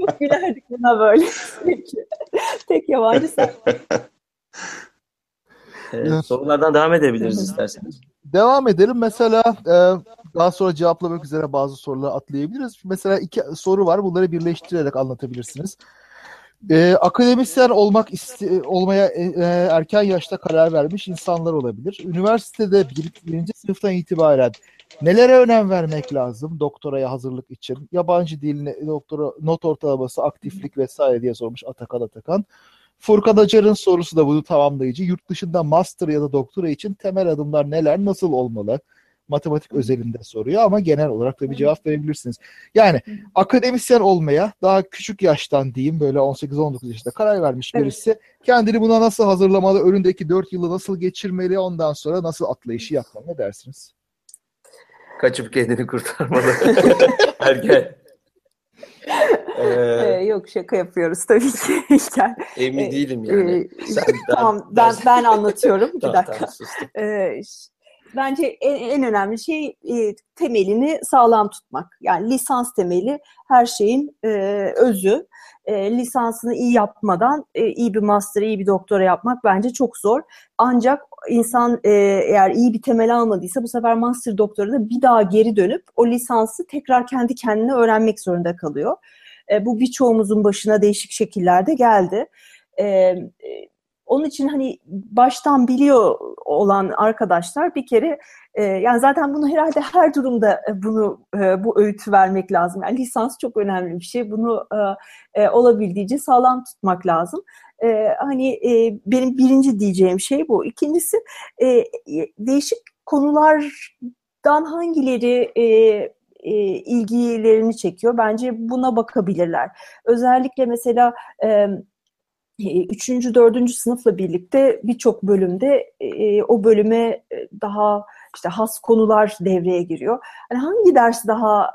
çok gülerdik buna böyle. tek yabancı sen. [laughs] Evet, sorulardan devam edebiliriz isterseniz. Devam edelim. Mesela e, daha sonra cevaplamak üzere bazı soruları atlayabiliriz. Mesela iki soru var. Bunları birleştirerek anlatabilirsiniz. E, akademisyen olmak iste, olmaya e, e erken yaşta karar vermiş insanlar olabilir. Üniversitede bir, birinci sınıftan itibaren nelere önem vermek lazım doktoraya hazırlık için? Yabancı dil, doktora, not ortalaması, aktiflik vesaire diye sormuş Atakan Atakan. Furkan Acar'ın sorusu da bunu tamamlayıcı. Yurt dışında master ya da doktora için temel adımlar neler, nasıl olmalı? Matematik özelinde soruyor ama genel olarak da bir cevap verebilirsiniz. Yani akademisyen olmaya daha küçük yaştan diyeyim böyle 18-19 yaşında karar vermiş birisi evet. kendini buna nasıl hazırlamalı, önündeki 4 yılı nasıl geçirmeli, ondan sonra nasıl atlayışı yapmalı ne dersiniz? Kaçıp kendini kurtarmalı. [laughs] Erken. [laughs] Ee, yok şaka yapıyoruz tabii ki İlker. Emin ee, değilim yani. E, Sen, ben, [laughs] tamam ben, ben anlatıyorum. Bir tamam, dakika. Tamam, ee, bence en, en önemli şey e, temelini sağlam tutmak. Yani lisans temeli her şeyin e, özü. E, lisansını iyi yapmadan e, iyi bir master, iyi bir doktora yapmak bence çok zor. Ancak insan e, eğer iyi bir temel almadıysa bu sefer master doktora da bir daha geri dönüp o lisansı tekrar kendi kendine öğrenmek zorunda kalıyor. E, bu birçoğumuzun başına değişik şekillerde geldi. E, e, onun için hani baştan biliyor olan arkadaşlar bir kere E, yani zaten bunu herhalde her durumda e, bunu e, bu öğütü vermek lazım. Yani lisans çok önemli bir şey. Bunu e, e, olabildiğince sağlam tutmak lazım. E, hani e, benim birinci diyeceğim şey bu. İkincisi e, değişik konulardan hangileri e, e, ilgilerini çekiyor. Bence buna bakabilirler. Özellikle mesela e, üçüncü, dördüncü sınıfla birlikte birçok bölümde e, o bölüme daha işte has konular devreye giriyor. Hani hangi ders daha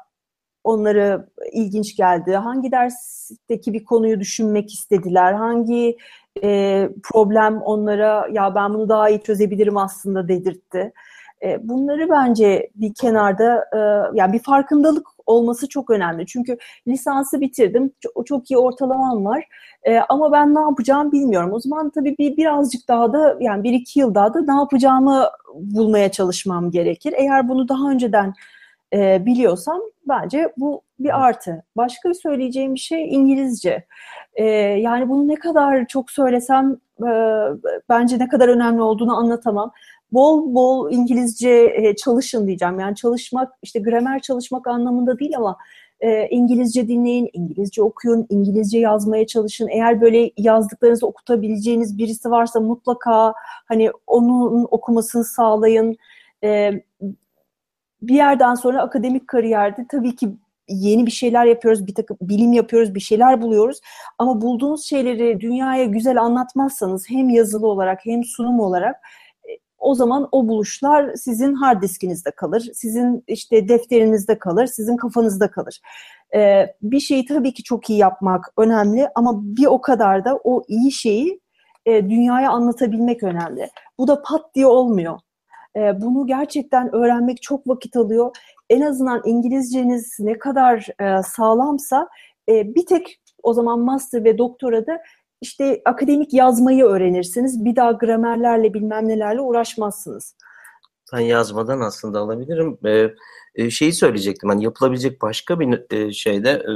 onları ilginç geldi? Hangi dersteki bir konuyu düşünmek istediler? Hangi e, problem onlara ya ben bunu daha iyi çözebilirim aslında dedirtti? E, bunları bence bir kenarda e, yani bir farkındalık olması çok önemli. Çünkü lisansı bitirdim. Çok, çok iyi ortalamam var. E, ama ben ne yapacağım bilmiyorum. O zaman tabii bir birazcık daha da yani bir iki yıl daha da ne yapacağımı bulmaya çalışmam gerekir. Eğer bunu daha önceden e, biliyorsam bence bu bir artı. Başka bir söyleyeceğim bir şey İngilizce. E, yani bunu ne kadar çok söylesem e, bence ne kadar önemli olduğunu anlatamam bol bol İngilizce e, çalışın diyeceğim. Yani çalışmak işte gramer çalışmak anlamında değil ama e, İngilizce dinleyin, İngilizce okuyun, İngilizce yazmaya çalışın. Eğer böyle yazdıklarınızı okutabileceğiniz birisi varsa mutlaka hani onun okumasını sağlayın. E, bir yerden sonra akademik kariyerde tabii ki yeni bir şeyler yapıyoruz, bir takım bilim yapıyoruz, bir şeyler buluyoruz. Ama bulduğunuz şeyleri dünyaya güzel anlatmazsanız hem yazılı olarak hem sunum olarak o zaman o buluşlar sizin hard diskinizde kalır, sizin işte defterinizde kalır, sizin kafanızda kalır. Ee, bir şeyi tabii ki çok iyi yapmak önemli ama bir o kadar da o iyi şeyi e, dünyaya anlatabilmek önemli. Bu da pat diye olmuyor. E, bunu gerçekten öğrenmek çok vakit alıyor. En azından İngilizceniz ne kadar e, sağlamsa e, bir tek o zaman master ve doktorada işte akademik yazmayı öğrenirsiniz. Bir daha gramerlerle bilmem nelerle uğraşmazsınız. Ben yazmadan aslında alabilirim. Ee, şeyi söyleyecektim. Hani yapılabilecek başka bir e, şeyde e,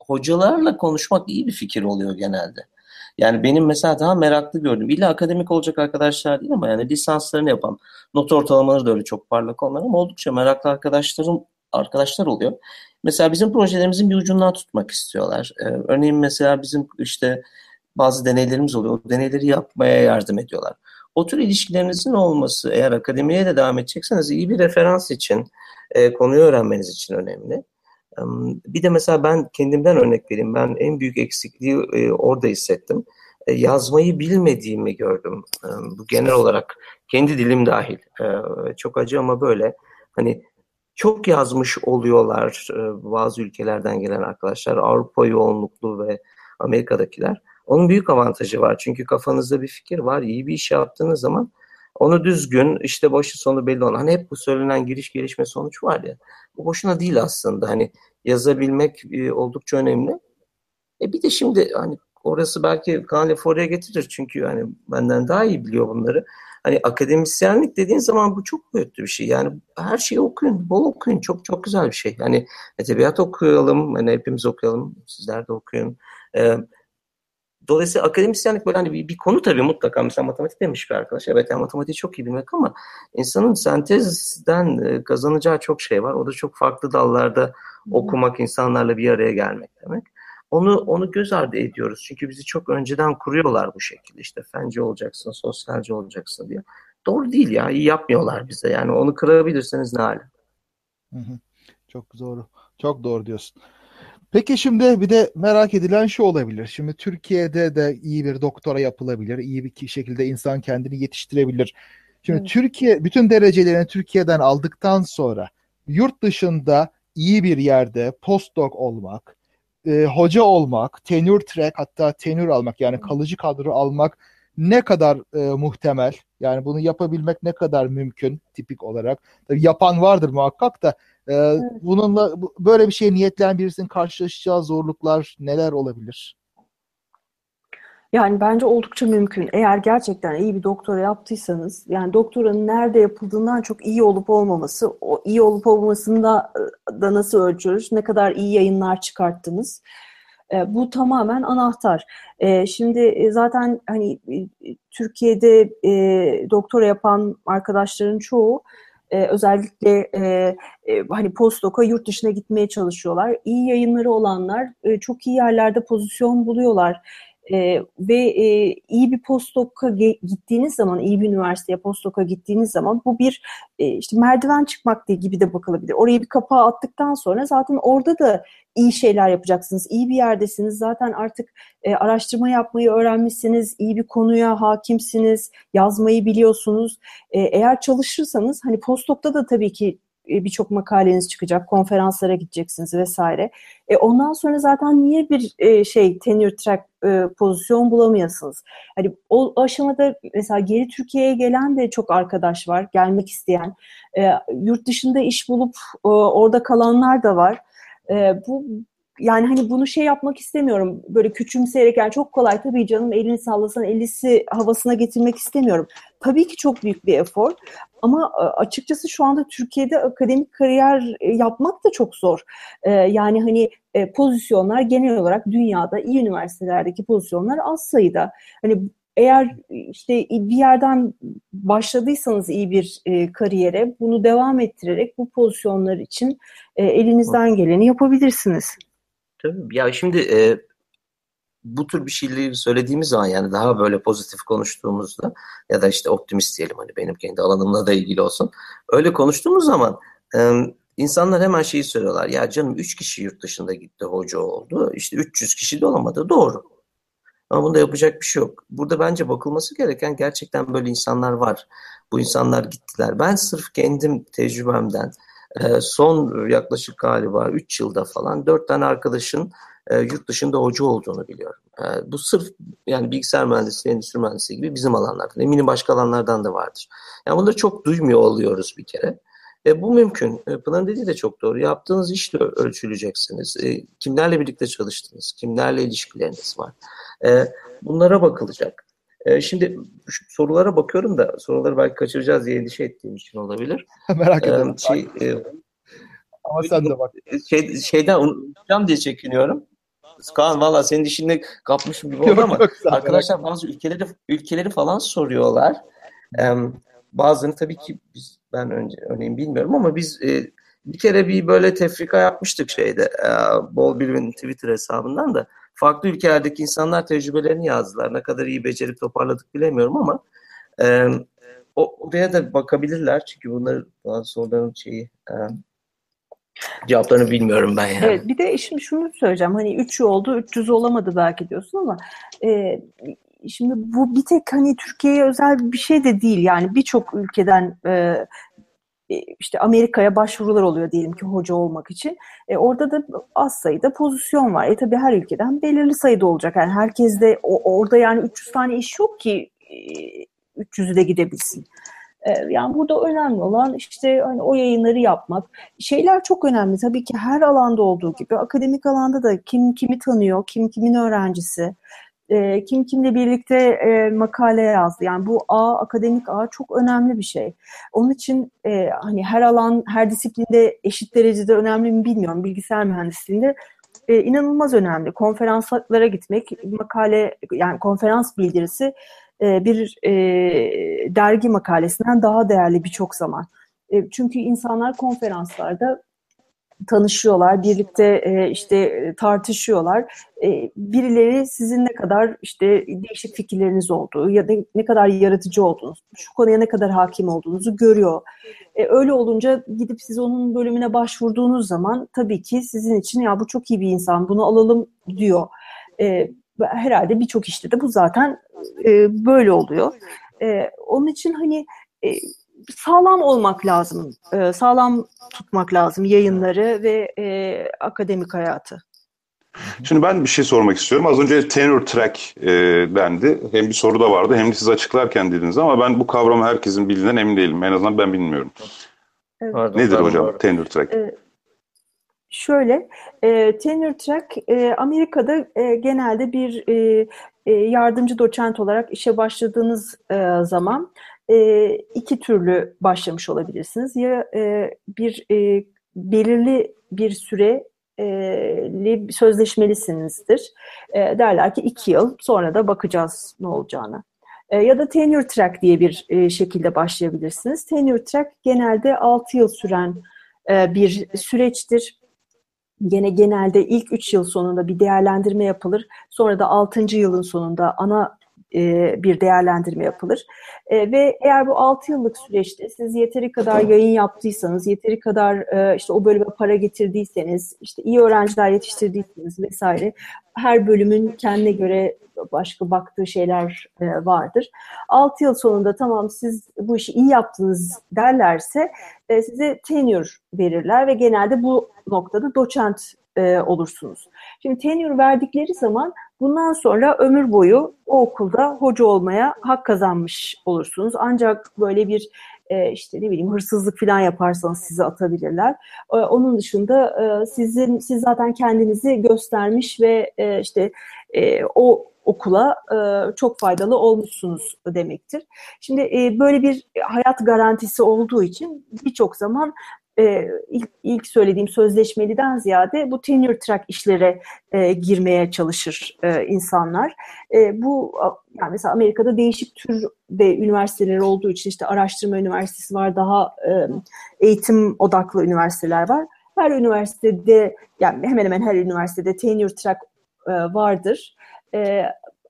hocalarla konuşmak iyi bir fikir oluyor genelde. Yani benim mesela daha meraklı gördüm. İlla akademik olacak arkadaşlar değil ama yani lisanslarını yapan, not ortalamaları da öyle çok parlak onlar ama oldukça meraklı arkadaşlarım arkadaşlar oluyor. Mesela bizim projelerimizin bir ucundan tutmak istiyorlar. Ee, örneğin mesela bizim işte bazı deneylerimiz oluyor. O deneyleri yapmaya yardım ediyorlar. O tür ilişkilerinizin olması eğer akademiye de devam edecekseniz iyi bir referans için, e, konuyu öğrenmeniz için önemli. Bir de mesela ben kendimden örnek vereyim. Ben en büyük eksikliği e, orada hissettim. E, yazmayı bilmediğimi gördüm. Bu genel olarak kendi dilim dahil. E, çok acı ama böyle. Hani çok yazmış oluyorlar bazı ülkelerden gelen arkadaşlar. Avrupa yoğunluklu ve Amerika'dakiler. Onun büyük avantajı var. Çünkü kafanızda bir fikir var. İyi bir iş yaptığınız zaman onu düzgün, işte başı sonu belli olan. Hani hep bu söylenen giriş gelişme sonuç var ya. Bu boşuna değil aslında. Hani yazabilmek e, oldukça önemli. E bir de şimdi hani orası belki Kaan oraya getirir. Çünkü hani benden daha iyi biliyor bunları. Hani akademisyenlik dediğin zaman bu çok boyutlu bir şey. Yani her şeyi okuyun, bol okuyun. Çok çok güzel bir şey. Yani edebiyat okuyalım, hani hepimiz okuyalım. Sizler de okuyun. Ee, Dolayısıyla akademisyenlik böyle hani bir, bir konu tabii mutlaka mesela matematik demiş bir arkadaş. Evet yani matematiği çok iyi bilmek ama insanın sentezden e, kazanacağı çok şey var. O da çok farklı dallarda okumak, insanlarla bir araya gelmek demek. Onu onu göz ardı ediyoruz. Çünkü bizi çok önceden kuruyorlar bu şekilde. İşte fenci olacaksın, sosyalci olacaksın diye. Doğru değil ya. iyi yapmıyorlar bize. Yani onu kırabilirseniz ne hali. Çok doğru. Çok doğru diyorsun. Peki şimdi bir de merak edilen şu olabilir. Şimdi Türkiye'de de iyi bir doktora yapılabilir. iyi bir şekilde insan kendini yetiştirebilir. Şimdi evet. Türkiye bütün derecelerini Türkiye'den aldıktan sonra yurt dışında iyi bir yerde postdoc olmak, e, hoca olmak, tenure track hatta tenure almak yani kalıcı kadro almak ne kadar e, muhtemel? Yani bunu yapabilmek ne kadar mümkün tipik olarak? Tabii yapan vardır muhakkak da ee, evet. Bununla böyle bir şey niyetlen birisinin karşılaşacağı zorluklar neler olabilir? Yani bence oldukça mümkün. Eğer gerçekten iyi bir doktora yaptıysanız, yani doktoranın nerede yapıldığından çok iyi olup olmaması, o iyi olup olmamasını da, da nasıl ölçüyoruz, ne kadar iyi yayınlar çıkarttınız, e, bu tamamen anahtar. E, şimdi e, zaten hani Türkiye'de doktora yapan arkadaşların çoğu e, özellikle e, e, hani postdoka yurt dışına gitmeye çalışıyorlar. İyi yayınları olanlar e, çok iyi yerlerde pozisyon buluyorlar. E, ve e, iyi bir postdoka gittiğiniz zaman, iyi bir üniversiteye postdoka gittiğiniz zaman bu bir e, işte merdiven çıkmak diye gibi de bakılabilir. Oraya bir kapağı attıktan sonra zaten orada da iyi şeyler yapacaksınız. İyi bir yerdesiniz. Zaten artık e, araştırma yapmayı öğrenmişsiniz. iyi bir konuya hakimsiniz. Yazmayı biliyorsunuz. E, eğer çalışırsanız hani postdokta da tabii ki e, birçok makaleniz çıkacak, konferanslara gideceksiniz vesaire. E ondan sonra zaten niye bir e, şey tenure track e, pozisyon bulamıyorsunuz? Hani o aşamada mesela geri Türkiye'ye gelen de çok arkadaş var, gelmek isteyen. E, yurt dışında iş bulup e, orada kalanlar da var. E, bu yani hani bunu şey yapmak istemiyorum. Böyle küçümseyerek yani çok kolay tabii canım elini sallasan ellisi havasına getirmek istemiyorum. Tabii ki çok büyük bir efor ama e, açıkçası şu anda Türkiye'de akademik kariyer e, yapmak da çok zor. E, yani hani pozisyonlar genel olarak dünyada iyi üniversitelerdeki pozisyonlar az sayıda. Hani eğer işte bir yerden başladıysanız iyi bir e, kariyere bunu devam ettirerek bu pozisyonlar için e, elinizden geleni yapabilirsiniz. Tabii ya şimdi e, bu tür bir şeyleri söylediğimiz zaman yani daha böyle pozitif konuştuğumuzda ya da işte optimist diyelim hani benim kendi alanımla da ilgili olsun. Öyle konuştuğumuz zaman e, insanlar hemen şeyi söylüyorlar. Ya canım 3 kişi yurt dışında gitti hoca oldu. İşte 300 kişi de olamadı. Doğru. Ama bunda yapacak bir şey yok. Burada bence bakılması gereken gerçekten böyle insanlar var. Bu insanlar gittiler. Ben sırf kendim tecrübemden son yaklaşık galiba 3 yılda falan 4 tane arkadaşın e, yurt dışında hoca olduğunu biliyorum. E, bu sırf yani bilgisayar mühendisliği, endüstri mühendisliği gibi bizim alanlardan. Eminim başka alanlardan da vardır. Yani bunları çok duymuyor oluyoruz bir kere. E, bu mümkün. E, Pınar'ın dediği de çok doğru. Yaptığınız işle ölçüleceksiniz. E, kimlerle birlikte çalıştınız? Kimlerle ilişkileriniz var? E, bunlara bakılacak. E, şimdi sorulara bakıyorum da soruları belki kaçıracağız diye endişe ettiğim için olabilir. [laughs] Merak ederim. E, şey, e, Ama sen de bak. Şey, şeyden unutacağım diye çekiniyorum. Kaan valla senin dişini kapmışım gibi oldu ama yok, arkadaşlar bazı ülkeleri ülkeleri falan soruyorlar. Ee, bazılarını tabii ki biz ben önce örneğin bilmiyorum ama biz e, bir kere bir böyle tefrika yapmıştık şeyde e, Bol Bilvin Twitter hesabından da farklı ülkelerdeki insanlar tecrübelerini yazdılar. Ne kadar iyi becerip toparladık bilemiyorum ama e, o, oraya da bakabilirler çünkü bunlar bazı soruların şeyi e, cevaplarını bilmiyorum ben yani. Evet bir de şimdi şunu söyleyeceğim hani 3 oldu 300 olamadı belki diyorsun ama e, şimdi bu bir tek hani Türkiye'ye özel bir şey de değil yani birçok ülkeden e, işte Amerika'ya başvurular oluyor diyelim ki hoca olmak için. E, orada da az sayıda pozisyon var. E tabii her ülkeden belirli sayıda olacak. Yani herkes de o, orada yani 300 tane iş yok ki e, 300'ü de gidebilsin. E, yani burada önemli olan işte hani o yayınları yapmak. Şeyler çok önemli tabii ki her alanda olduğu gibi akademik alanda da kim kimi tanıyor, kim kimin öğrencisi, e, kim kimle birlikte e, makale yazdı. Yani bu ağ, akademik ağ çok önemli bir şey. Onun için e, hani her alan, her disiplinde eşit derecede önemli mi bilmiyorum. Bilgisayar mühendisliğinde e, inanılmaz önemli. Konferanslara gitmek, makale yani konferans bildirisi e, bir e, dergi makalesinden daha değerli birçok zaman. E, çünkü insanlar konferanslarda tanışıyorlar, birlikte e, işte tartışıyorlar. E, birileri sizin ne kadar işte değişik fikirleriniz olduğu ya da ne kadar yaratıcı olduğunuz, şu konuya ne kadar hakim olduğunuzu görüyor. E, öyle olunca gidip siz onun bölümüne başvurduğunuz zaman tabii ki sizin için ya bu çok iyi bir insan, bunu alalım diyor. E, herhalde birçok işte de bu zaten e, böyle oluyor. E, onun için hani e, sağlam olmak lazım, e, sağlam tutmak lazım yayınları ve e, akademik hayatı. Şimdi ben bir şey sormak istiyorum. Az önce tenure track e, dendi. Hem bir soru da vardı hem de siz açıklarken dediniz ama ben bu kavramı herkesin bildiğinden emin değilim. En azından ben bilmiyorum. Evet. Pardon, Nedir pardon, hocam pardon. tenure track? Evet. Şöyle, e, tenure track e, Amerika'da e, genelde bir e, e, yardımcı doçent olarak işe başladığınız e, zaman e, iki türlü başlamış olabilirsiniz. Ya e, bir e, belirli bir süre e, sözleşmelisinizdir. E, derler ki iki yıl sonra da bakacağız ne olacağını. E, ya da tenure track diye bir şekilde başlayabilirsiniz. Tenure track genelde 6 yıl süren bir süreçtir. Gene genelde ilk 3 yıl sonunda bir değerlendirme yapılır. Sonra da 6. yılın sonunda ana e, bir değerlendirme yapılır. E, ve eğer bu 6 yıllık süreçte siz yeteri kadar yayın yaptıysanız, yeteri kadar e, işte o bölüme para getirdiyseniz, işte iyi öğrenciler yetiştirdiyseniz vesaire her bölümün kendine göre başka baktığı şeyler vardır. 6 yıl sonunda tamam siz bu işi iyi yaptınız derlerse size tenure verirler ve genelde bu noktada doçent olursunuz. Şimdi tenure verdikleri zaman Bundan sonra ömür boyu o okulda hoca olmaya hak kazanmış olursunuz. Ancak böyle bir e, işte ne bileyim hırsızlık falan yaparsanız sizi atabilirler. E, onun dışında e, sizin siz zaten kendinizi göstermiş ve işte o okula çok faydalı olmuşsunuz demektir. Şimdi böyle bir hayat garantisi olduğu için birçok zaman e, ilk, ilk söylediğim sözleşmeliden ziyade bu tenure track işlere e, girmeye çalışır e, insanlar. E, bu yani mesela Amerika'da değişik tür de üniversiteleri olduğu için işte araştırma üniversitesi var, daha e, eğitim odaklı üniversiteler var. Her üniversitede yani hemen hemen her üniversitede tenure track e, vardır. E,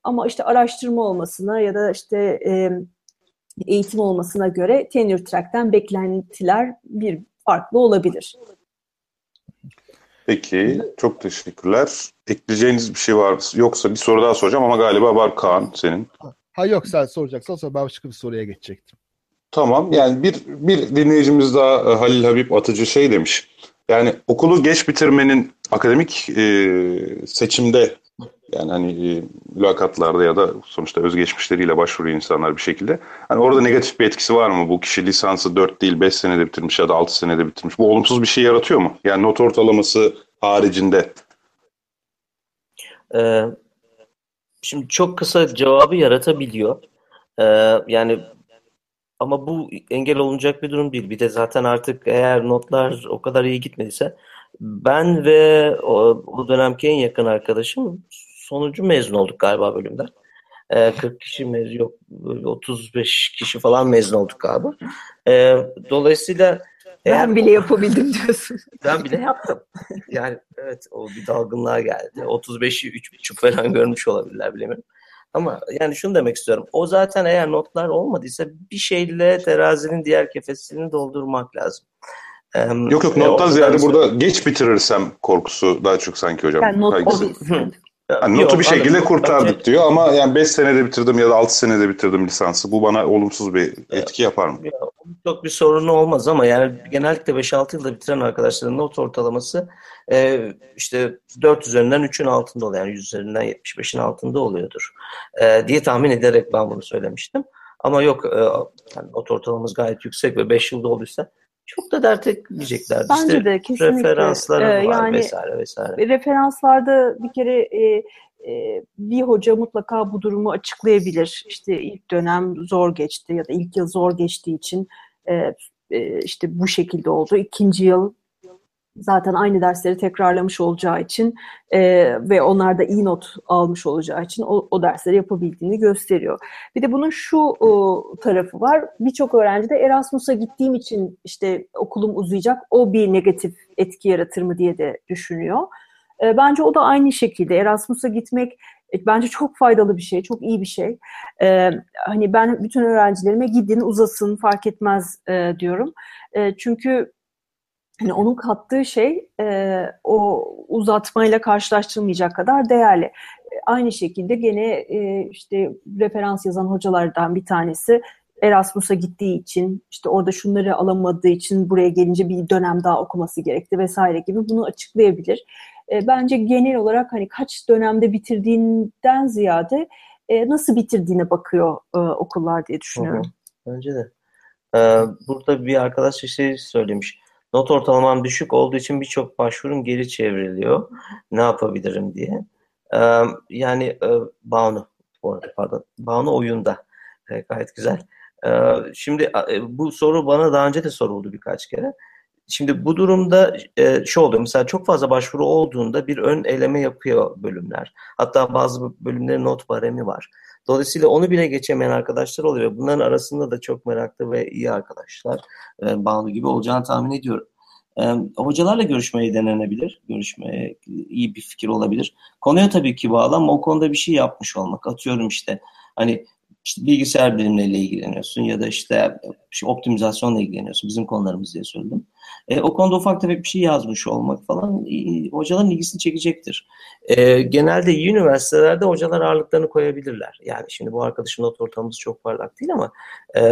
ama işte araştırma olmasına ya da işte e, eğitim olmasına göre tenure track'ten beklentiler bir farklı olabilir. Peki, çok teşekkürler. Ekleyeceğiniz bir şey var yoksa bir soru daha soracağım ama galiba var Kaan senin. Ha yok sen soracaksan sonra ben başka bir soruya geçecektim. Tamam yani bir, bir dinleyicimiz daha e, Halil Habib Atıcı şey demiş. Yani okulu geç bitirmenin akademik e, seçimde yani hani e, mülakatlarda ya da sonuçta özgeçmişleriyle başvuruyor insanlar bir şekilde. Hani orada negatif bir etkisi var mı? Bu kişi lisansı 4 değil 5 senede bitirmiş ya da 6 senede bitirmiş. Bu olumsuz bir şey yaratıyor mu? Yani not ortalaması haricinde. Ee, şimdi çok kısa cevabı yaratabiliyor. Ee, yani ama bu engel olunacak bir durum değil. Bir de zaten artık eğer notlar o kadar iyi gitmediyse ben ve o, o dönemki en yakın arkadaşım sonucu mezun olduk galiba bölümden. E, 40 kişi mezun yok 35 kişi falan mezun olduk galiba. E, dolayısıyla ben bile yapabildim diyorsun. Ben bile yaptım. Yani evet o bir dalgınlığa geldi. 35'i 3,5 falan görmüş olabilirler bilemiyorum. Ama yani şunu demek istiyorum. O zaten eğer notlar olmadıysa bir şeyle terazinin diğer kefesini doldurmak lazım. Yok yok nottan ziyade burada geç bitirirsem korkusu daha çok sanki hocam. Yani not yani notu bir şekilde anladım. kurtardık Bence, diyor ama yani 5 senede bitirdim ya da 6 senede bitirdim lisansı. Bu bana olumsuz bir etki yapar mı? Ya, çok bir sorunu olmaz ama yani genellikle 5-6 yılda bitiren arkadaşların not ortalaması e, işte 4 üzerinden 3'ün altında oluyor. Yani 100 üzerinden 75'in altında oluyordur e, diye tahmin ederek ben bunu söylemiştim. Ama yok e, yani not ortalamamız gayet yüksek ve 5 yılda olduysa çok da dert etmeyecekler. Bence işte de kesinlikle. Referansları ee, var yani, vesaire vesaire. Referanslarda bir kere e, e, bir hoca mutlaka bu durumu açıklayabilir. İşte ilk dönem zor geçti ya da ilk yıl zor geçtiği için e, e, işte bu şekilde oldu. İkinci yıl zaten aynı dersleri tekrarlamış olacağı için e, ve onlar da iyi not almış olacağı için o, o dersleri yapabildiğini gösteriyor. Bir de bunun şu o, tarafı var. Birçok öğrenci de Erasmus'a gittiğim için işte okulum uzayacak o bir negatif etki yaratır mı diye de düşünüyor. E, bence o da aynı şekilde Erasmus'a gitmek e, bence çok faydalı bir şey, çok iyi bir şey. E, hani ben bütün öğrencilerime gidin uzasın fark etmez e, diyorum. E, çünkü hani onun kattığı şey e, o uzatmayla karşılaştırılmayacak kadar değerli. E, aynı şekilde gene e, işte referans yazan hocalardan bir tanesi Erasmus'a gittiği için işte orada şunları alamadığı için buraya gelince bir dönem daha okuması gerekti vesaire gibi bunu açıklayabilir. E, bence genel olarak hani kaç dönemde bitirdiğinden ziyade e, nasıl bitirdiğine bakıyor e, okullar diye düşünüyorum. Hı hı. Bence de. Ee, burada bir arkadaş şey söylemiş Not ortalamam düşük olduğu için birçok başvurum geri çevriliyor. Ne yapabilirim diye. Ee, yani e, Banu, pardon, Banu oyunda. E, gayet güzel. Ee, şimdi e, bu soru bana daha önce de soruldu birkaç kere. Şimdi bu durumda e, şu oluyor. Mesela çok fazla başvuru olduğunda bir ön eleme yapıyor bölümler. Hatta bazı bölümlerin not baremi var. Dolayısıyla onu bile geçemeyen arkadaşlar oluyor. Bunların arasında da çok meraklı ve iyi arkadaşlar e, bağlı gibi olacağını tahmin ediyorum. E, hocalarla görüşmeyi denenebilir. Görüşmeye iyi bir fikir olabilir. Konuya tabii ki bağlı ama o konuda bir şey yapmış olmak. Atıyorum işte hani işte bilgisayar bilimleriyle ilgileniyorsun ya da işte, işte optimizasyonla ilgileniyorsun. Bizim konularımız diye söyledim. E, o konuda ufak tefek bir şey yazmış olmak falan e, hocaların ilgisini çekecektir. E, genelde iyi üniversitelerde hocalar ağırlıklarını koyabilirler. Yani şimdi bu arkadaşın not ortamımız çok parlak değil ama e,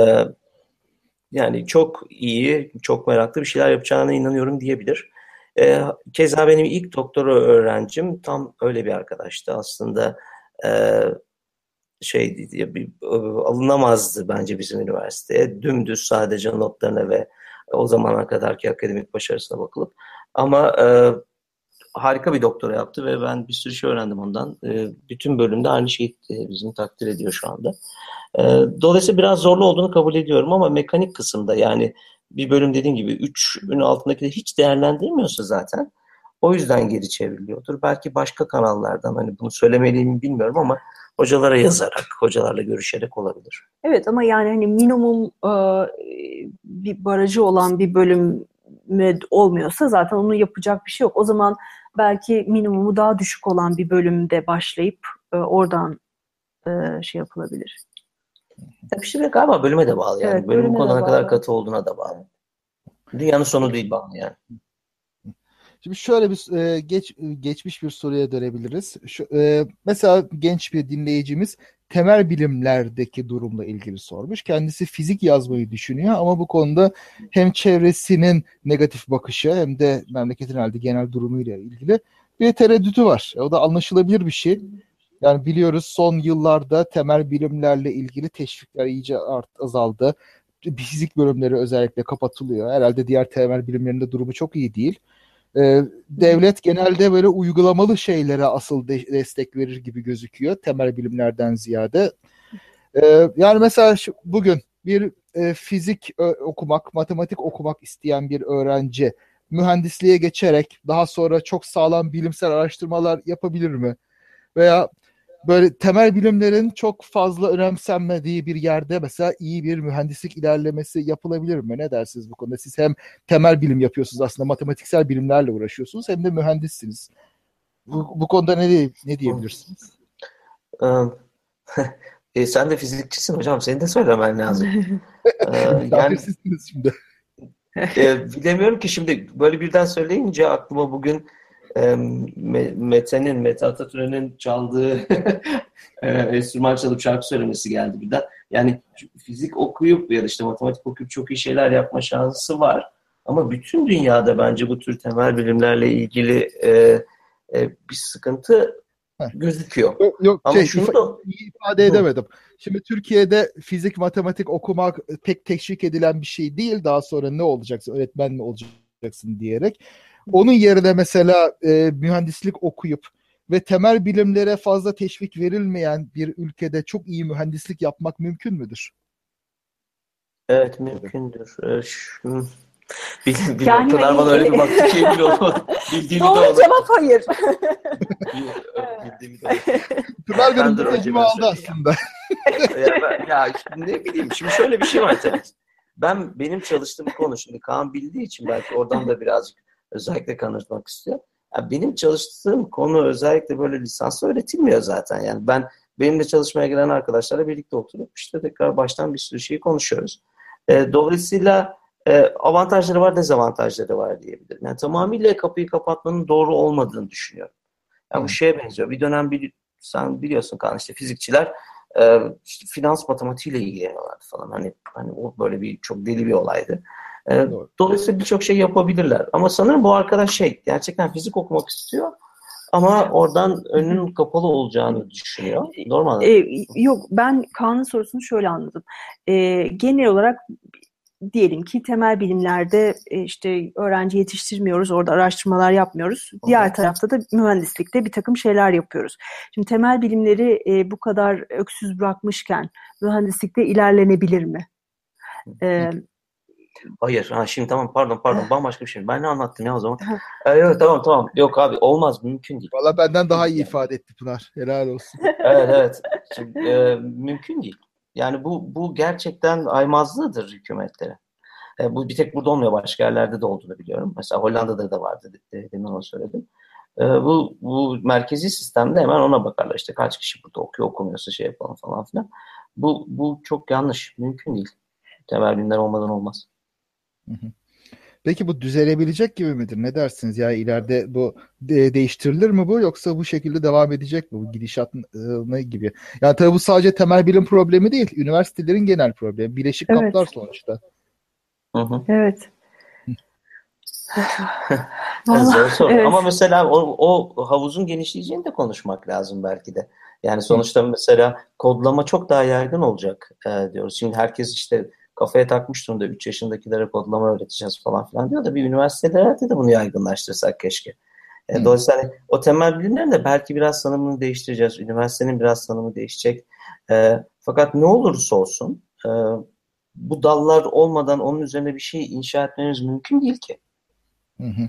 yani çok iyi, çok meraklı bir şeyler yapacağına inanıyorum diyebilir. E, keza benim ilk doktora öğrencim tam öyle bir arkadaştı. Aslında e, şey alınamazdı bence bizim üniversiteye. Dümdüz sadece notlarına ve o zamana kadarki akademik başarısına bakılıp. Ama e, harika bir doktora yaptı ve ben bir sürü şey öğrendim ondan. E, bütün bölümde aynı şeyi e, bizim takdir ediyor şu anda. E, dolayısıyla biraz zorlu olduğunu kabul ediyorum ama mekanik kısımda yani bir bölüm dediğim gibi 3'ün altındaki de hiç değerlendirmiyorsa zaten o yüzden geri çevriliyordur. Belki başka kanallardan hani bunu söylemeliyim bilmiyorum ama hocalara yazarak, hocalarla görüşerek olabilir. Evet ama yani hani minimum e, bir barajı olan bir bölüm olmuyorsa zaten onu yapacak bir şey yok. O zaman belki minimumu daha düşük olan bir bölümde başlayıp e, oradan e, şey yapılabilir. Tabii şimdi galiba bölüme de bağlı yani. Evet, Bölümün konuna kadar katı olduğuna da bağlı. Dünyanın sonu değil bağlı yani. Şimdi şöyle bir e, geç geçmiş bir soruya dönebiliriz. Şu, e, mesela genç bir dinleyicimiz temel bilimlerdeki durumla ilgili sormuş. Kendisi fizik yazmayı düşünüyor ama bu konuda hem çevresinin negatif bakışı hem de memleketin halde genel durumuyla ilgili bir tereddütü var. O da anlaşılabilir bir şey. Yani biliyoruz son yıllarda temel bilimlerle ilgili teşvikler iyice art, azaldı. Fizik bölümleri özellikle kapatılıyor. Herhalde diğer temel bilimlerinde durumu çok iyi değil. Ee, devlet genelde böyle uygulamalı şeylere asıl de- destek verir gibi gözüküyor temel bilimlerden ziyade. Ee, yani mesela şu, bugün bir e, fizik e, okumak, matematik okumak isteyen bir öğrenci mühendisliğe geçerek daha sonra çok sağlam bilimsel araştırmalar yapabilir mi? Veya böyle temel bilimlerin çok fazla önemsenmediği bir yerde mesela iyi bir mühendislik ilerlemesi yapılabilir mi? Ne dersiniz bu konuda? Siz hem temel bilim yapıyorsunuz aslında matematiksel bilimlerle uğraşıyorsunuz hem de mühendissiniz. Bu, bu konuda ne, ne diyebilirsiniz? [laughs] e, sen de fizikçisin hocam. Senin de söylemen lazım. [laughs] ee, [laughs] yani, şimdi. e, bilemiyorum ki şimdi böyle birden söyleyince aklıma bugün Mete'nin, Mete Atatürk'ün çaldığı [laughs] e, enstrüman çalıp şarkı söylemesi geldi birden. Yani fizik okuyup ya da işte matematik okuyup çok iyi şeyler yapma şansı var. Ama bütün dünyada bence bu tür temel bilimlerle ilgili e, e, bir sıkıntı gözüküyor. Yok, yok Ama şey, şunu ifa- da... ifade edemedim. Şimdi Türkiye'de fizik, matematik okumak pek teşvik edilen bir şey değil. Daha sonra ne olacaksın, öğretmen mi olacaksın diyerek. Onun yerine mesela e, mühendislik okuyup ve temel bilimlere fazla teşvik verilmeyen bir ülkede çok iyi mühendislik yapmak mümkün müdür? Evet mümkündür. Ee, şu... Bilim, [laughs] bilim. Yani Pınar bana öyle bir baktı ki emin. [laughs] Bildiğimi Doğru de cevap hayır. [laughs] Bildiğimi de Pınar benim bu tecrübe aldı aslında. ya, ben, ya ne bileyim şimdi şöyle bir şey var tabii. Ben benim çalıştığım konu şimdi Kaan bildiği için belki oradan da birazcık özellikle kanıtmak istiyor. Yani benim çalıştığım konu özellikle böyle lisansla öğretilmiyor zaten. Yani ben benimle çalışmaya gelen arkadaşlarla birlikte oturup işte tekrar baştan bir sürü şeyi konuşuyoruz. E, dolayısıyla e, avantajları var, dezavantajları var diyebilirim. Yani tamamıyla kapıyı kapatmanın doğru olmadığını düşünüyorum. Yani bu şeye benziyor. Bir dönem bir, sen biliyorsun Kaan işte fizikçiler e, işte finans matematiğiyle ilgileniyorlardı falan. Hani, hani o böyle bir çok deli bir olaydı. E, dolayısıyla birçok şey yapabilirler. Ama sanırım bu arkadaş şey gerçekten fizik okumak istiyor ama oradan önünün kapalı olacağını düşünüyor. Normal. E, yok ben Kaan'ın sorusunu şöyle anladım. E, genel olarak diyelim ki temel bilimlerde e, işte öğrenci yetiştirmiyoruz, orada araştırmalar yapmıyoruz. Diğer tarafta da mühendislikte bir takım şeyler yapıyoruz. Şimdi temel bilimleri e, bu kadar öksüz bırakmışken mühendislikte ilerlenebilir mi? E, Hayır. Ha, şimdi tamam pardon pardon [laughs] bambaşka bir şey. Ben ne anlattım ya o zaman? evet tamam tamam. Yok abi olmaz mümkün değil. Valla benden daha iyi ifade etti Pınar. Helal olsun. [laughs] evet evet. Şimdi, e, mümkün değil. Yani bu bu gerçekten aymazlığıdır hükümetlere. E, bu bir tek burada olmuyor. Başka yerlerde de olduğunu biliyorum. Mesela Hollanda'da da vardı. Demin onu söyledim. E, bu, bu merkezi sistemde hemen ona bakarlar. İşte kaç kişi burada okuyor, okumuyorsa şey yapalım falan filan. Bu, bu çok yanlış. Mümkün değil. Temel bilimler olmadan olmaz. Peki bu düzelebilecek gibi midir? Ne dersiniz? Ya ileride bu de- değiştirilir mi bu yoksa bu şekilde devam edecek mi bu gidişat ne gibi? Yani tabii bu sadece temel bilim problemi değil. Üniversitelerin genel problemi. Bileşik Evet. kaplar sonuçta. Hı hı. Evet. [laughs] Evet, zor Vallahi, soru. evet. Ama mesela o, o havuzun genişleyeceğini de konuşmak lazım belki de. Yani sonuçta mesela kodlama çok daha yaygın olacak e, diyoruz. Şimdi herkes işte kafaya takmış durumda 3 yaşındakilere kodlama öğreteceğiz falan filan diyor da bir üniversitelerde de bunu yaygınlaştırsak keşke. E, Hı. dolayısıyla hani o temel bilimlerin de belki biraz tanımını değiştireceğiz. Üniversitenin biraz tanımı değişecek. E, fakat ne olursa olsun e, bu dallar olmadan onun üzerine bir şey inşa etmemiz mümkün değil ki. Hı hı.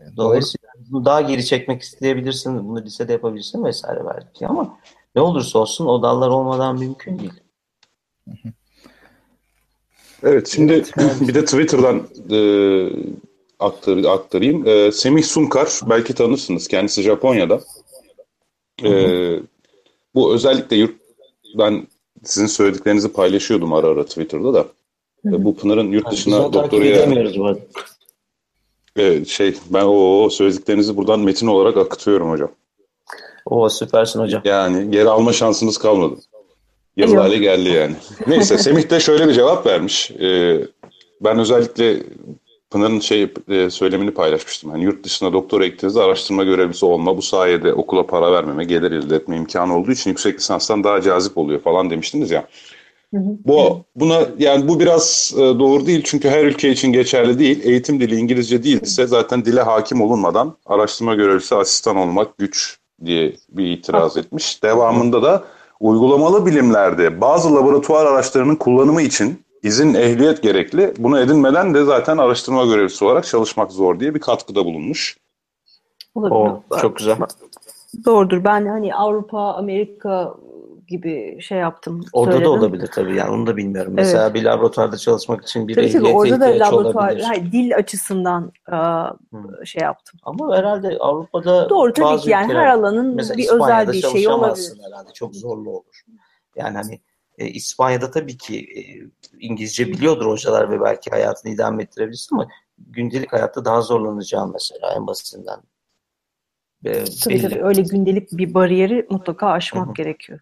Doğru. Dolayısıyla bunu daha geri çekmek isteyebilirsin, bunu lisede yapabilirsin vesaire belki ama ne olursa olsun o dallar olmadan mümkün değil. Evet şimdi [clears throat] bir de Twitter'dan e, aktar, aktarayım. E, Semih Sunkar belki tanırsınız. Kendisi Japonya'da. E, bu özellikle yurt ben sizin söylediklerinizi paylaşıyordum ara ara Twitter'da da. E, bu Pınar'ın yurt dışına takip doktoraya edemiyoruz bu arada. e, şey ben o, o söylediklerinizi buradan metin olarak akıtıyorum hocam. Oo süpersin hocam. Yani geri alma şansınız kalmadı. Yok. hale geldi yani. Neyse Semih de şöyle bir cevap vermiş. Ee, ben özellikle Pınar'ın şey e, söylemini paylaşmıştım. Hani yurt dışına doktora gittiğinizde araştırma görevlisi olma, bu sayede okula para vermeme, gelir elde etme imkanı olduğu için yüksek lisanstan daha cazip oluyor falan demiştiniz ya. Bu buna yani bu biraz e, doğru değil çünkü her ülke için geçerli değil. Eğitim dili İngilizce değilse zaten dile hakim olunmadan araştırma görevlisi asistan olmak güç diye bir itiraz etmiş. Devamında da uygulamalı bilimlerde bazı laboratuvar araçlarının kullanımı için izin ehliyet gerekli. Bunu edinmeden de zaten araştırma görevlisi olarak çalışmak zor diye bir katkıda bulunmuş. Olabilir. Oo, çok güzel. Doğrudur. Ben hani Avrupa, Amerika gibi şey yaptım. Orada söyledim. da olabilir tabii yani onu da bilmiyorum. Mesela bir laboratuvarda çalışmak için bir Tabii tabii ehliyete orada da laboratuvar, olabilir. hayır, dil açısından e, şey yaptım. Ama herhalde Avrupa'da Doğru tabii bazı ki yani ülkeler- her alanın Mesela bir İspanya'da özel bir şeyi olabilir. herhalde. Çok zorlu olur. Yani hani e, İspanya'da tabii ki e, İngilizce biliyordur hocalar ve belki hayatını idame ettirebilirsin ama gündelik hayatta daha zorlanacağım mesela en basitinden. E, Tabii belli. tabii öyle gündelik bir bariyeri mutlaka aşmak Hı hı. gerekiyor.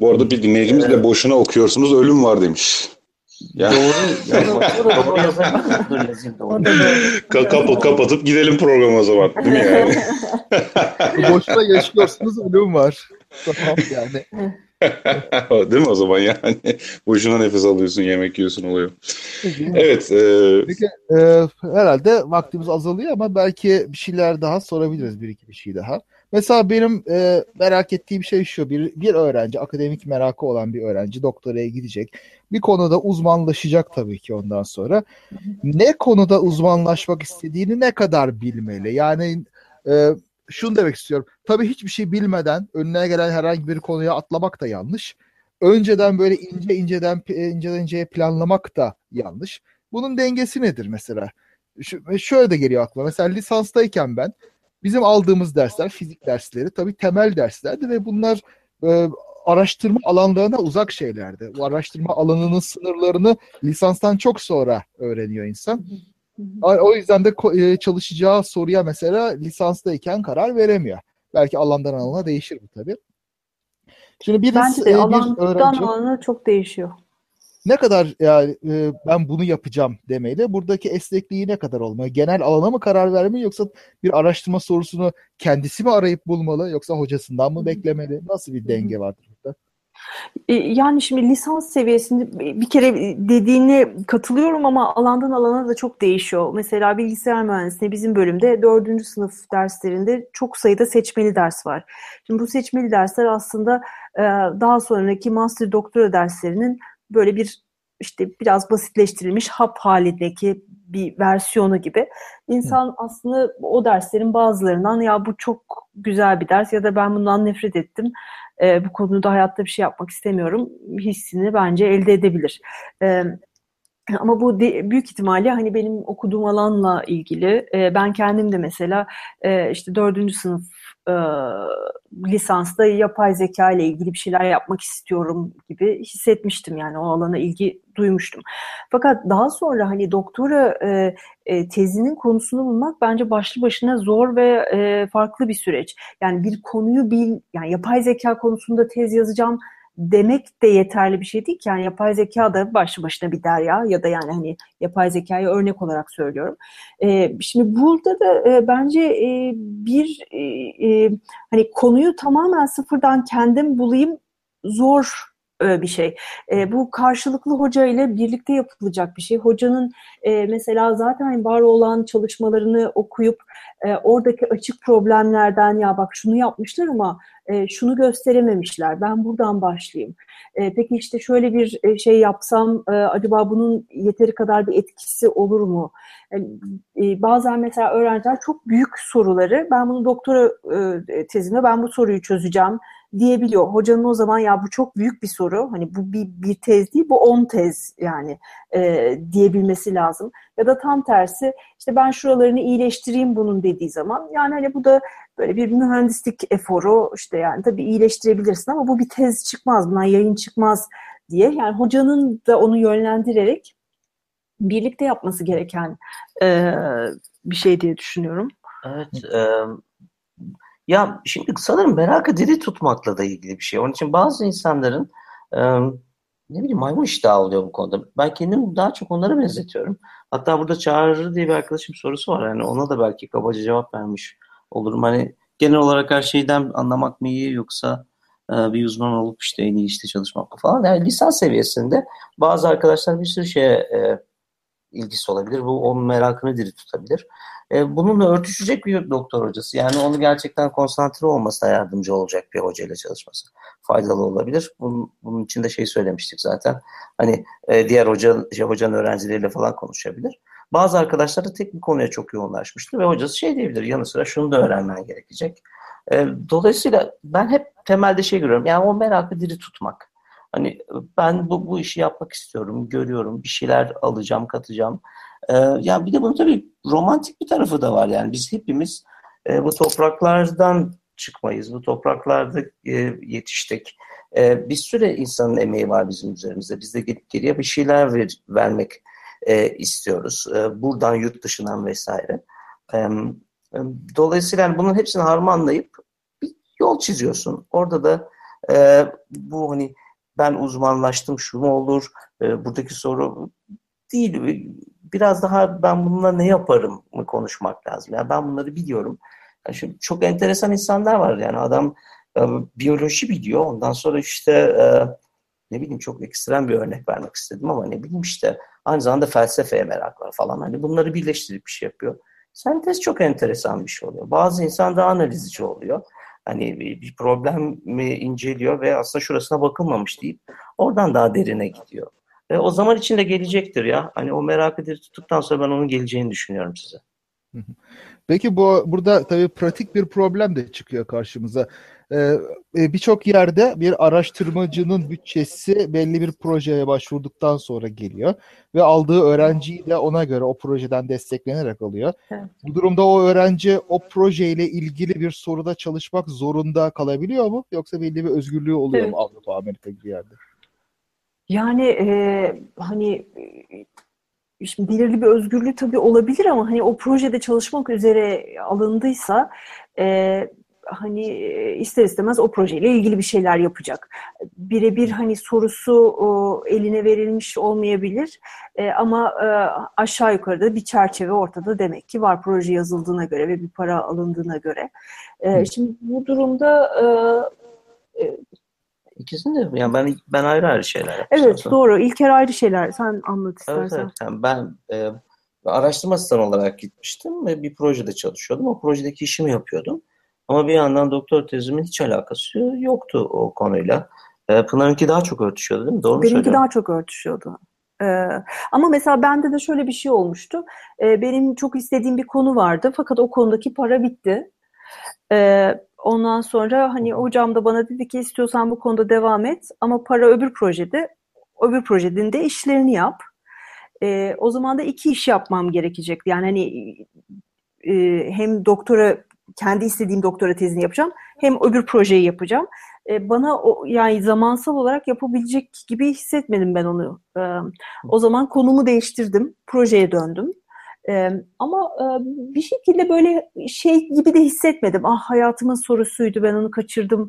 Bu arada bir dinleyicimiz de boşuna okuyorsunuz ölüm var demiş. Ya. Doğru. [laughs] Ka- kapa- kapatıp gidelim programa o zaman. Değil mi yani? [laughs] Boşuna yaşıyorsunuz ölüm var. Tamam yani. [laughs] Değil mi o zaman yani? Boşuna nefes alıyorsun, yemek yiyorsun oluyor. Evet. e, Peki e, herhalde vaktimiz azalıyor ama belki bir şeyler daha sorabiliriz bir iki bir şey daha. Mesela benim e, merak ettiğim şey şu bir, bir öğrenci akademik merakı olan bir öğrenci doktoraya gidecek. Bir konuda uzmanlaşacak tabii ki ondan sonra. Ne konuda uzmanlaşmak istediğini ne kadar bilmeli? Yani e, şunu demek istiyorum. Tabii hiçbir şey bilmeden önüne gelen herhangi bir konuya atlamak da yanlış. Önceden böyle ince inceden inceden inceye planlamak da yanlış. Bunun dengesi nedir mesela? Şu, şöyle de geliyor aklıma. Mesela lisanstayken ben bizim aldığımız dersler fizik dersleri tabii temel derslerdi ve bunlar e, araştırma alanlarına uzak şeylerdi. Bu araştırma alanının sınırlarını lisanstan çok sonra öğreniyor insan. O yüzden de e, çalışacağı soruya mesela lisanstayken karar veremiyor. Belki alandan alana değişir bu tabii. Şimdi birisi Bence de bir alandan öğrenci alana çok değişiyor. Ne kadar yani e, ben bunu yapacağım demeyle buradaki esnekliği ne kadar olmalı? Genel alana mı karar vermeli yoksa bir araştırma sorusunu kendisi mi arayıp bulmalı yoksa hocasından mı beklemeli? Nasıl bir denge vardır burada? E, Yani şimdi lisans seviyesinde bir kere dediğine katılıyorum ama alandan alana da çok değişiyor. Mesela bilgisayar mühendisliği bizim bölümde dördüncü sınıf derslerinde çok sayıda seçmeli ders var. Şimdi bu seçmeli dersler aslında e, daha sonraki master doktora derslerinin böyle bir işte biraz basitleştirilmiş hap halindeki bir versiyonu gibi. İnsan Hı. aslında o derslerin bazılarından ya bu çok güzel bir ders ya da ben bundan nefret ettim. E, bu konuda hayatta bir şey yapmak istemiyorum hissini bence elde edebilir. E, ama bu de, büyük ihtimalle hani benim okuduğum alanla ilgili. E, ben kendim de mesela e, işte dördüncü sınıf e, lisansta yapay zeka ile ilgili bir şeyler yapmak istiyorum gibi hissetmiştim yani o alana ilgi duymuştum. Fakat daha sonra hani doktora e, e, tezinin konusunu bulmak bence başlı başına zor ve e, farklı bir süreç. Yani bir konuyu bil, yani yapay zeka konusunda tez yazacağım demek de yeterli bir şey değil ki. Yani yapay zeka da başlı başına bir derya ya da yani hani yapay zekayı örnek olarak söylüyorum. E, şimdi burada da e, bence e, bir e, e, hani konuyu tamamen sıfırdan kendim bulayım zor e, bir şey. E, bu karşılıklı hoca ile birlikte yapılacak bir şey. Hocanın e, mesela zaten var olan çalışmalarını okuyup e, oradaki açık problemlerden ya bak şunu yapmışlar ama e, şunu gösterememişler. Ben buradan başlayayım. E, peki işte şöyle bir e, şey yapsam e, acaba bunun yeteri kadar bir etkisi olur mu? Yani, e, bazen mesela öğrenciler çok büyük soruları ben bunu doktora e, tezimde ben bu soruyu çözeceğim diyebiliyor. Hocanın o zaman ya bu çok büyük bir soru. Hani bu bir, bir tez değil bu on tez yani e, diyebilmesi lazım. Ya da tam tersi işte ben şuralarını iyileştireyim bunun dediği zaman yani hani bu da böyle bir mühendislik eforu işte yani tabii iyileştirebilirsin ama bu bir tez çıkmaz buna yayın çıkmaz diye yani hocanın da onu yönlendirerek birlikte yapması gereken e, bir şey diye düşünüyorum. Evet. E, ya şimdi sanırım merakı diri tutmakla da ilgili bir şey. Onun için bazı insanların e, ne bileyim maymun iştahı oluyor bu konuda. Ben kendimi daha çok onlara benzetiyorum. Hatta burada Çağrı diye bir arkadaşım sorusu var. Yani ona da belki kabaca cevap vermiş olurum. Hani genel olarak her şeyden anlamak mı iyi yoksa e, bir uzman olup işte en iyi işte çalışmak mı falan. Yani lisans seviyesinde bazı arkadaşlar bir sürü şeye e, ilgisi olabilir. Bu onun merakını diri tutabilir. E, bununla örtüşecek bir doktor hocası. Yani onu gerçekten konsantre olmasına yardımcı olacak bir hocayla çalışması faydalı olabilir. Bunun, bunun için de şey söylemiştik zaten. Hani e, diğer hoca, hocanın öğrencileriyle falan konuşabilir. Bazı arkadaşlar da tek bir konuya çok yoğunlaşmıştı ve hocası şey diyebilir yanı sıra şunu da öğrenmen gerekecek. E, dolayısıyla ben hep temelde şey görüyorum yani o merakı diri tutmak. Hani ben bu, bu işi yapmak istiyorum, görüyorum, bir şeyler alacağım, katacağım. Ee, yani bir de bunun tabii romantik bir tarafı da var. Yani biz hepimiz e, bu topraklardan çıkmayız. Bu topraklarda e, yetiştik. Bir süre insanın emeği var bizim üzerimizde. Biz de gelip geriye bir şeyler ver, vermek e, istiyoruz. E, buradan yurt dışından vesaire. E, e, dolayısıyla bunun hepsini harmanlayıp bir yol çiziyorsun. Orada da e, bu hani ben uzmanlaştım şu mu olur e, buradaki soru değil biraz daha ben bununla ne yaparım mı konuşmak lazım. Yani ben bunları biliyorum. Yani şimdi çok enteresan insanlar var yani adam e, biyoloji biliyor ondan sonra işte e, ne bileyim çok ekstrem bir örnek vermek istedim ama ne bileyim işte aynı zamanda felsefeye merak var falan. Hani bunları birleştirip bir şey yapıyor. Sentez çok enteresan bir şey oluyor. Bazı insan daha analizci oluyor. Hani bir problem mi inceliyor ve aslında şurasına bakılmamış deyip oradan daha derine gidiyor. Ve o zaman içinde gelecektir ya. Hani o merakı tuttuktan sonra ben onun geleceğini düşünüyorum size. Peki bu burada tabii pratik bir problem de çıkıyor karşımıza. Ee, e, Birçok yerde bir araştırmacının bütçesi belli bir projeye başvurduktan sonra geliyor ve aldığı öğrenciyi de ona göre o projeden desteklenerek alıyor. Evet. Bu durumda o öğrenci o projeyle ilgili bir soruda çalışmak zorunda kalabiliyor mu? Yoksa belli bir özgürlüğü oluyor evet. mu Avrupa, Amerika gibi yerde? Yani e, hani şimdi belirli bir özgürlüğü tabii olabilir ama hani o projede çalışmak üzere alındıysa e, hani ister istemez o projeyle ilgili bir şeyler yapacak. Birebir hani sorusu o, eline verilmiş olmayabilir e, ama e, aşağı yukarıda bir çerçeve ortada demek ki var proje yazıldığına göre ve bir para alındığına göre. E, şimdi bu durumda e, e İkisini de yani ben ben ayrı ayrı şeyler. Evet aslında. doğru. İlker ayrı şeyler. Sen anlat istersen. Evet, evet. Yani ben e, araştırma asistanı olarak gitmiştim ve bir projede çalışıyordum. O projedeki işimi yapıyordum. Ama bir yandan doktor tezimin hiç alakası yoktu o konuyla. E, Pınar'ınki daha çok örtüşüyordu değil mi? Doğru mu Benimki daha çok örtüşüyordu. Ee, ama mesela bende de şöyle bir şey olmuştu. Ee, benim çok istediğim bir konu vardı fakat o konudaki para bitti. Ee, ondan sonra hani hocam da bana dedi ki istiyorsan bu konuda devam et ama para öbür projede, öbür projenin de işlerini yap. Ee, o zaman da iki iş yapmam gerekecek. Yani hani e, hem doktora kendi istediğim doktora tezini yapacağım hem öbür projeyi yapacağım. E, bana o yani zamansal olarak yapabilecek gibi hissetmedim ben onu. E, o zaman konumu değiştirdim, projeye döndüm. E, ama e, bir şekilde böyle şey gibi de hissetmedim. Ah hayatımın sorusuydu, ben onu kaçırdım.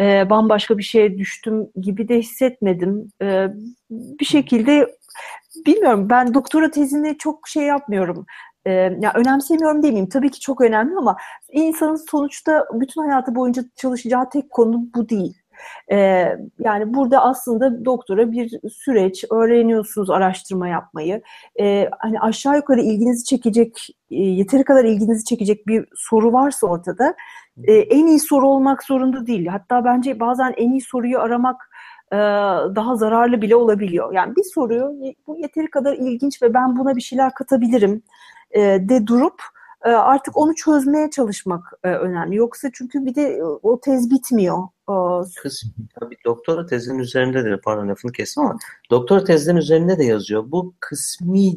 E, bambaşka bir şeye düştüm gibi de hissetmedim. E, bir şekilde bilmiyorum ben doktora tezini çok şey yapmıyorum e, ya önemsemiyorum demeyeyim. Tabii ki çok önemli ama insanın sonuçta bütün hayatı boyunca çalışacağı tek konu bu değil. E, yani burada aslında doktora bir süreç öğreniyorsunuz araştırma yapmayı. E, hani aşağı yukarı ilginizi çekecek, e, yeteri kadar ilginizi çekecek bir soru varsa ortada e, en iyi soru olmak zorunda değil. Hatta bence bazen en iyi soruyu aramak daha zararlı bile olabiliyor. Yani bir soruyu bu yeteri kadar ilginç ve ben buna bir şeyler katabilirim e, de durup e, artık onu çözmeye çalışmak e, önemli. Yoksa çünkü bir de o tez bitmiyor. Kız, tabii doktora tezinin üzerinde de pardon lafını kestim ama doktora tezinin üzerinde de yazıyor. Bu kısmi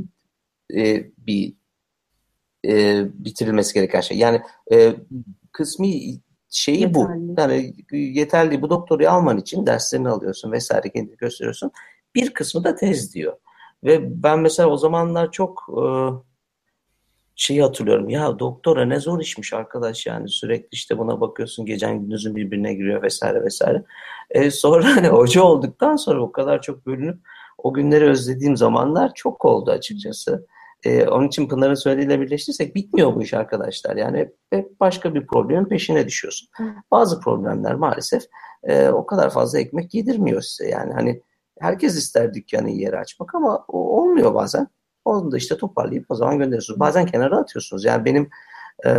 e, bir e, bitirilmesi gereken şey. Yani e, kısmi şeyi yeterli. bu. Yani yeterli bu doktorayı alman için derslerini alıyorsun vesaire kendini gösteriyorsun. Bir kısmı da tez diyor. Ve ben mesela o zamanlar çok e, şeyi hatırlıyorum. Ya doktora ne zor işmiş arkadaş yani sürekli işte buna bakıyorsun gecen gündüzün birbirine giriyor vesaire vesaire. E sonra [laughs] hani hoca olduktan sonra o kadar çok bölünüp o günleri özlediğim zamanlar çok oldu açıkçası. E, onun için Pınar'ın söylediğiyle birleştirsek bitmiyor bu iş arkadaşlar. Yani hep, hep başka bir problemin peşine düşüyorsun. Bazı problemler maalesef e, o kadar fazla ekmek yedirmiyor size. Yani hani herkes ister dükkanı yeri açmak ama o olmuyor bazen. Onu da işte toparlayıp o zaman gönderiyorsunuz. Bazen kenara atıyorsunuz. Yani benim e,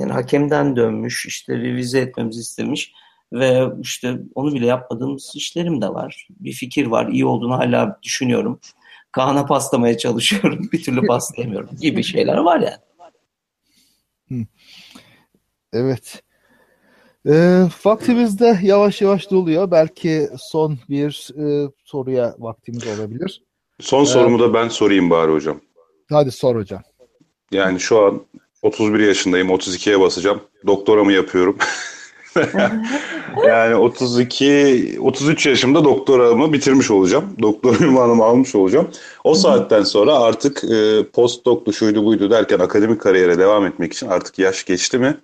yani hakemden dönmüş, işte revize etmemizi istemiş ve işte onu bile yapmadığımız işlerim de var. Bir fikir var, iyi olduğunu hala düşünüyorum. Kaan'a paslamaya çalışıyorum, [laughs] bir türlü paslayamıyorum gibi şeyler var yani. Evet. E, vaktimiz de yavaş yavaş doluyor. Belki son bir e, soruya vaktimiz olabilir. Son evet. sorumu da ben sorayım bari hocam. Hadi sor hocam. Yani şu an 31 yaşındayım, 32'ye basacağım. Doktoramı yapıyorum. [laughs] yani 32, 33 yaşımda doktoramı bitirmiş olacağım. Doktor ünvanımı almış olacağım. O saatten sonra artık e, postdoklu şuydu buydu derken akademik kariyere devam etmek için artık yaş geçti mi?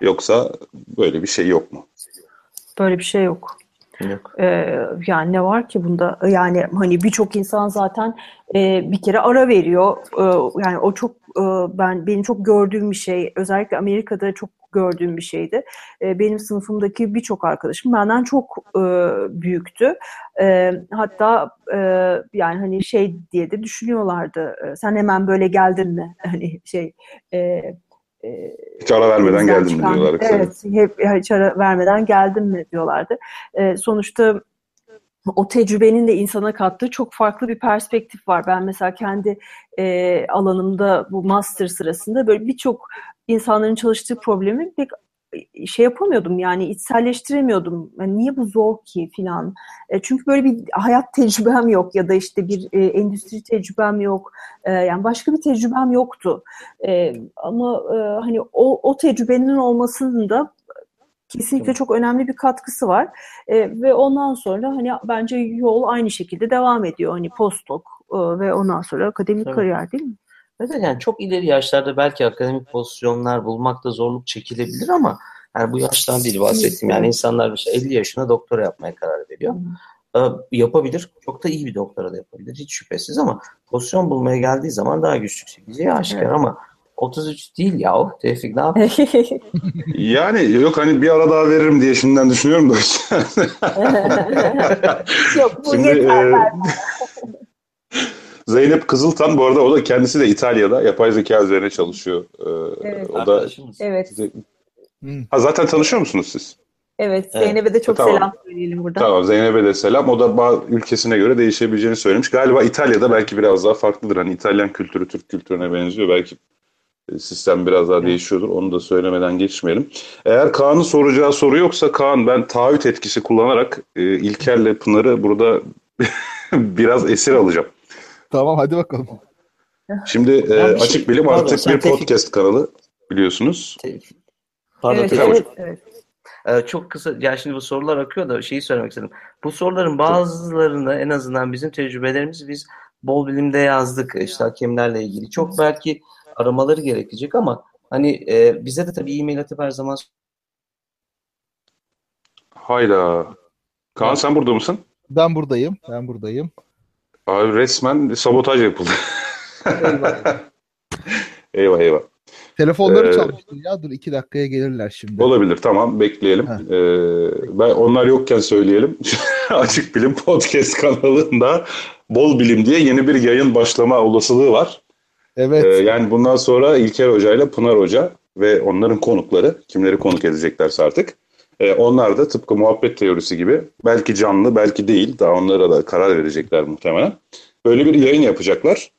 Yoksa böyle bir şey yok mu? Böyle bir şey yok. Yok. Ee, yani ne var ki bunda? Yani hani birçok insan zaten e, bir kere ara veriyor. Ee, yani o çok e, ben benim çok gördüğüm bir şey. Özellikle Amerika'da çok gördüğüm bir şeydi. E, benim sınıfımdaki birçok arkadaşım benden çok e, büyüktü. E, hatta e, yani hani şey diye de düşünüyorlardı. E, sen hemen böyle geldin mi? [laughs] Hani şey e, hiç ara vermeden geldim çıkan, mi diyorlar. Evet, hep hiç ara vermeden geldim mi diyorlardı. E, sonuçta o tecrübenin de insana kattığı çok farklı bir perspektif var. Ben mesela kendi e, alanımda bu master sırasında böyle birçok insanların çalıştığı problemi pek şey yapamıyordum yani içselleştiremiyordum. Yani niye bu zor ki filan. E, çünkü böyle bir hayat tecrübem yok ya da işte bir e, endüstri tecrübem yok. E, yani başka bir tecrübem yoktu. E, ama e, hani o, o tecrübenin olmasının da kesinlikle çok önemli bir katkısı var. E, ve ondan sonra hani bence yol aynı şekilde devam ediyor. Hani postdoc e, ve ondan sonra akademik evet. kariyer değil mi? Evet yani çok ileri yaşlarda belki akademik pozisyonlar bulmakta zorluk çekilebilir ama yani bu yaştan değil bahsettiğim. Yani insanlar mesela 50 yaşında doktora yapmaya karar veriyor. Ee, yapabilir. Çok da iyi bir doktora da yapabilir. Hiç şüphesiz ama pozisyon bulmaya geldiği zaman daha güçlük çekeceği aşikar evet. ama 33 değil ya o Tevfik ne yapıyor? [laughs] yani yok hani bir ara daha veririm diye şimdiden düşünüyorum da. [laughs] yok bu Şimdi, yeter. E, [laughs] Zeynep Kızıltan bu arada o da kendisi de İtalya'da yapay zeka üzerine çalışıyor. Ee, evet. O da Evet. Ha, zaten tanışıyor musunuz siz? Evet, Zeynep'e de çok Tamam. selam söyleyelim buradan. Tamam Zeynep'e de selam. O da bazı ülkesine göre değişebileceğini söylemiş. Galiba İtalya'da belki biraz daha farklıdır. Hani İtalyan kültürü Türk kültürüne benziyor. Belki e, sistem biraz daha değişiyordur. Onu da söylemeden geçmeyelim. Eğer Kaan'ın soracağı soru yoksa Kaan ben taahhüt etkisi kullanarak e, İlker'le Pınar'ı burada [laughs] biraz esir alacağım. Tamam hadi bakalım. Şimdi e, bir şey- Açık Bilim Pardon, artık sen bir podcast kanalı biliyorsunuz. Pardon, Evet, evet, evet. Ee, çok kısa, ya şimdi bu sorular akıyor da şeyi söylemek istedim. Bu soruların bazılarını en azından bizim tecrübelerimiz biz bol bilimde yazdık işte hakemlerle ilgili. Çok belki aramaları gerekecek ama hani e, bize de tabii e-mail atıp her zaman Hayda. Kaan sen burada mısın? Ben buradayım. Ben buradayım. Abi resmen sabotaj yapıldı. Eyvah. [laughs] eyvah eyvah. Telefonları Ee, çalmıştır ya. Dur iki dakikaya gelirler şimdi. Olabilir tamam bekleyelim. Ee, ben onlar yokken söyleyelim. [laughs] Açık Bilim Podcast kanalında Bol Bilim diye yeni bir yayın başlama olasılığı var. Evet. Ee, yani bundan sonra İlker Hoca ile Pınar Hoca ve onların konukları, kimleri konuk edeceklerse artık. E, onlar da tıpkı muhabbet teorisi gibi belki canlı belki değil daha onlara da karar verecekler muhtemelen. Böyle bir yayın yapacaklar.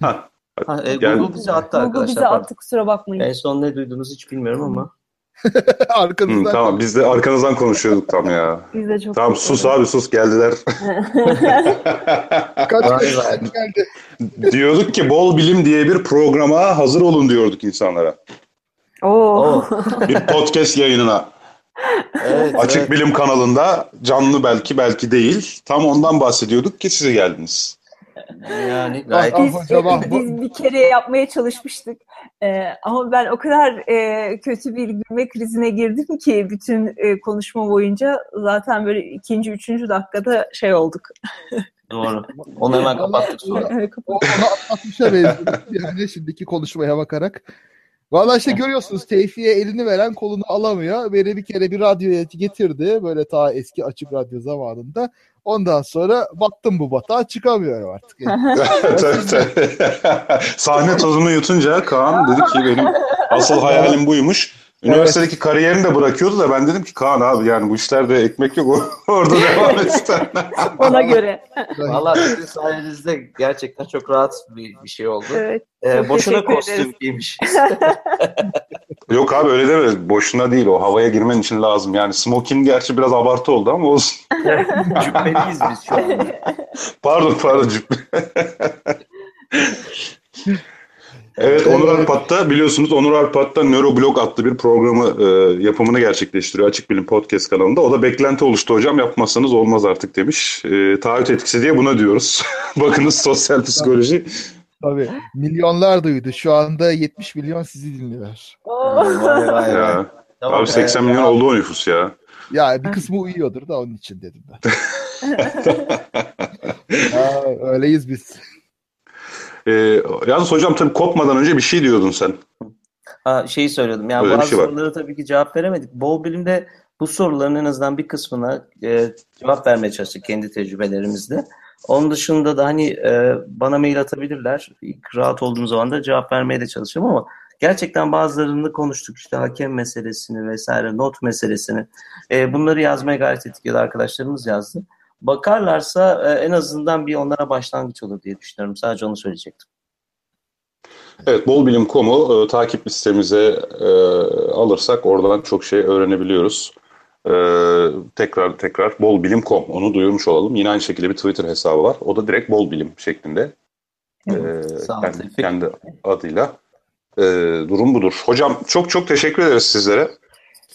Ha, Ha, e, Google bizi attı Google arkadaşlar. bize attı kusura bakmayın. En son ne duyduğunuzu hiç bilmiyorum ama. [laughs] Hı, Arkanızdan. tamam biz de arkanızdan konuşuyorduk tam ya. Biz de çok Tamam sus abi sus geldiler. [laughs] Kaç kişi geldi? diyorduk ki bol bilim diye bir programa hazır olun diyorduk insanlara. Oo. Oo. Bir podcast yayınına. Evet, Açık evet. Bilim kanalında canlı belki belki değil. Tam ondan bahsediyorduk ki size geldiniz. Yani gayet Biz, ah, bu- biz bir kere yapmaya çalışmıştık. Ee, ama ben o kadar e, kötü bir gülme krizine girdim ki bütün e, konuşma boyunca zaten böyle ikinci, üçüncü dakikada şey olduk. doğru. [laughs] Onu hemen kapattık sonra. Evet, O ona atlatmışa benziyor. Yani şimdiki konuşmaya bakarak. Valla işte görüyorsunuz Tevfi'ye elini veren kolunu alamıyor. Beni bir kere bir radyoya getirdi. Böyle ta eski açık radyo zamanında. Ondan sonra battım bu batağa çıkamıyorum artık. [laughs] Tabii, tabii. [laughs] Sahne tozunu yutunca Kaan dedi ki benim asıl hayalim buymuş. Üniversitedeki kariyerini de bırakıyordu da ben dedim ki Kaan abi yani bu işlerde ekmek yok [laughs] orada devam et. [laughs] Ona göre. Valla sizin sayenizde gerçekten çok rahat bir, bir şey oldu. Evet. Ee, boşuna kostüm ederiz. giymiş. [laughs] Yok abi öyle deme. Boşuna değil o. Havaya girmen için lazım. Yani smoking gerçi biraz abartı oldu ama olsun. Cübbeliyiz biz şu an. Pardon pardon. Evet Onur Arpat'ta biliyorsunuz Onur Arpat'ta Nöroblog adlı bir programı e, yapımını gerçekleştiriyor Açık Bilim Podcast kanalında. O da beklenti oluştu hocam yapmazsanız olmaz artık demiş. E, taahhüt etkisi diye buna diyoruz. [laughs] Bakınız sosyal psikoloji. Tabii. Milyonlar duydu. Şu anda 70 milyon sizi dinliyor. Oo. Vay. Ya. [laughs] Tamam, Abi 80 e, milyon ya, oldu o nüfus ya. Ya bir kısmı uyuyordur da onun için dedim ben. [laughs] ha, öyleyiz biz. E, yalnız hocam tabii kopmadan önce bir şey diyordun sen. Ha, şeyi söylüyordum. Yani Öyle bazı şey sorulara tabii ki cevap veremedik. Bol bilimde bu soruların en azından bir kısmına e, cevap vermeye çalıştık kendi tecrübelerimizde. Onun dışında da hani e, bana mail atabilirler. İlk rahat olduğum zaman da cevap vermeye de çalışıyorum ama gerçekten bazılarını konuştuk. İşte hakem meselesini vesaire, not meselesini. E, bunları yazmaya gayret ettik ya da arkadaşlarımız yazdı. Bakarlarsa e, en azından bir onlara başlangıç olur diye düşünüyorum. Sadece onu söyleyecektim. Evet, bolbilim.com'u e, takip listemize e, alırsak oradan çok şey öğrenebiliyoruz. E, tekrar tekrar bolbilim.com onu duyurmuş olalım. Yine aynı şekilde bir Twitter hesabı var. O da direkt bolbilim şeklinde. E, Sağ ol, kendi, kendi adıyla. E, durum budur. Hocam çok çok teşekkür ederiz sizlere.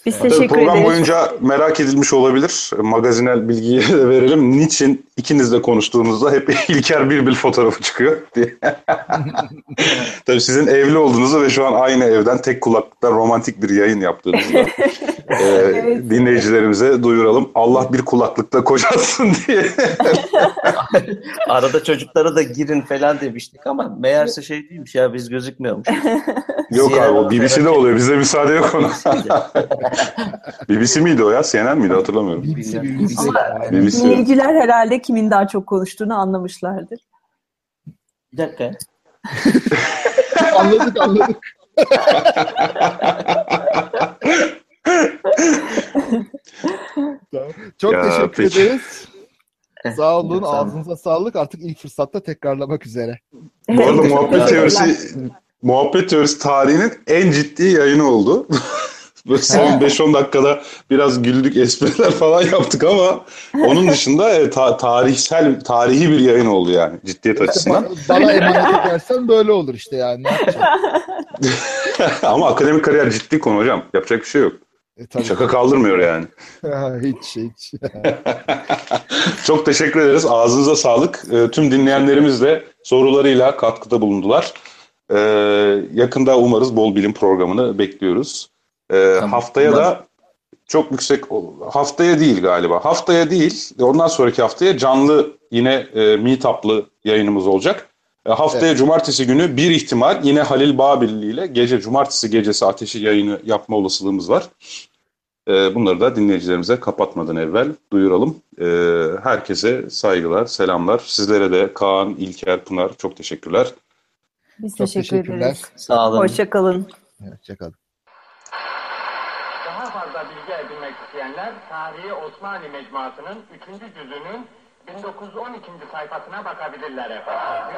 Biz Tabii teşekkür program ederiz. boyunca merak edilmiş olabilir. Magazinel bilgiyi de verelim. Niçin ikinizle konuştuğunuzda hep [laughs] İlker Birbil fotoğrafı çıkıyor diye. [laughs] Tabii sizin evli olduğunuzu ve şu an aynı evden tek kulaklıktan romantik bir yayın yaptığınızı da, [laughs] e, Evet. dinleyicilerimize duyuralım. Allah bir kulaklıkla kocatsın diye. Arada çocuklara da girin falan demiştik ama meğerse şey değilmiş ya biz gözükmüyormuş. Yok abi o BBC'de oluyor. Bize müsaade yok ona. BBC miydi o ya? CNN miydi hatırlamıyorum. BBC. BBC. Ama. BBC. dinleyiciler herhalde kimin daha çok konuştuğunu anlamışlardır. Bir dakika. anladık anladık. Çok Ya, teşekkür peki. ederiz. Sağ olun. Sağ olun. Ağzınıza sağlık. Artık ilk fırsatta tekrarlamak üzere. Bu arada muhabbet teorisi muhabbet teorisi tarihinin en ciddi yayını oldu. [laughs] Böyle son 5-10 dakikada biraz güldük, espriler falan yaptık ama onun dışında e, ta- tarihsel, tarihi bir yayın oldu yani ciddiyet açısından. Ba- Bana emanet edersen böyle olur işte yani. [laughs] Ama akademik kariyer ciddi konu hocam. Yapacak bir şey yok. E, tabii. Şaka kaldırmıyor yani. hiç hiç. [laughs] Çok teşekkür ederiz. Ağzınıza sağlık. Ee, tüm dinleyenlerimiz de sorularıyla katkıda bulundular. Ee, yakında umarız Bol Bilim programını bekliyoruz. Ee, Tamam. Haftaya Umarım. da çok yüksek, haftaya değil galiba. Haftaya değil, ondan sonraki haftaya canlı yine e, meetup'lı yayınımız olacak. E, haftaya Evet. cumartesi günü bir ihtimal yine Halil Babilli ile gece cumartesi gecesi ateşi yayını yapma olasılığımız var. E, bunları da dinleyicilerimize kapatmadan evvel duyuralım. E, herkese saygılar, selamlar. Sizlere de Kaan, İlker, Pınar çok teşekkürler. Biz Çok teşekkür teşekkürler. ederiz. Sağ olun. Hoşçakalın. Hoşçakalın. Osmani Mecmuası'nın 3. cüzünün 1912. sayfasına bakabilirler efendim.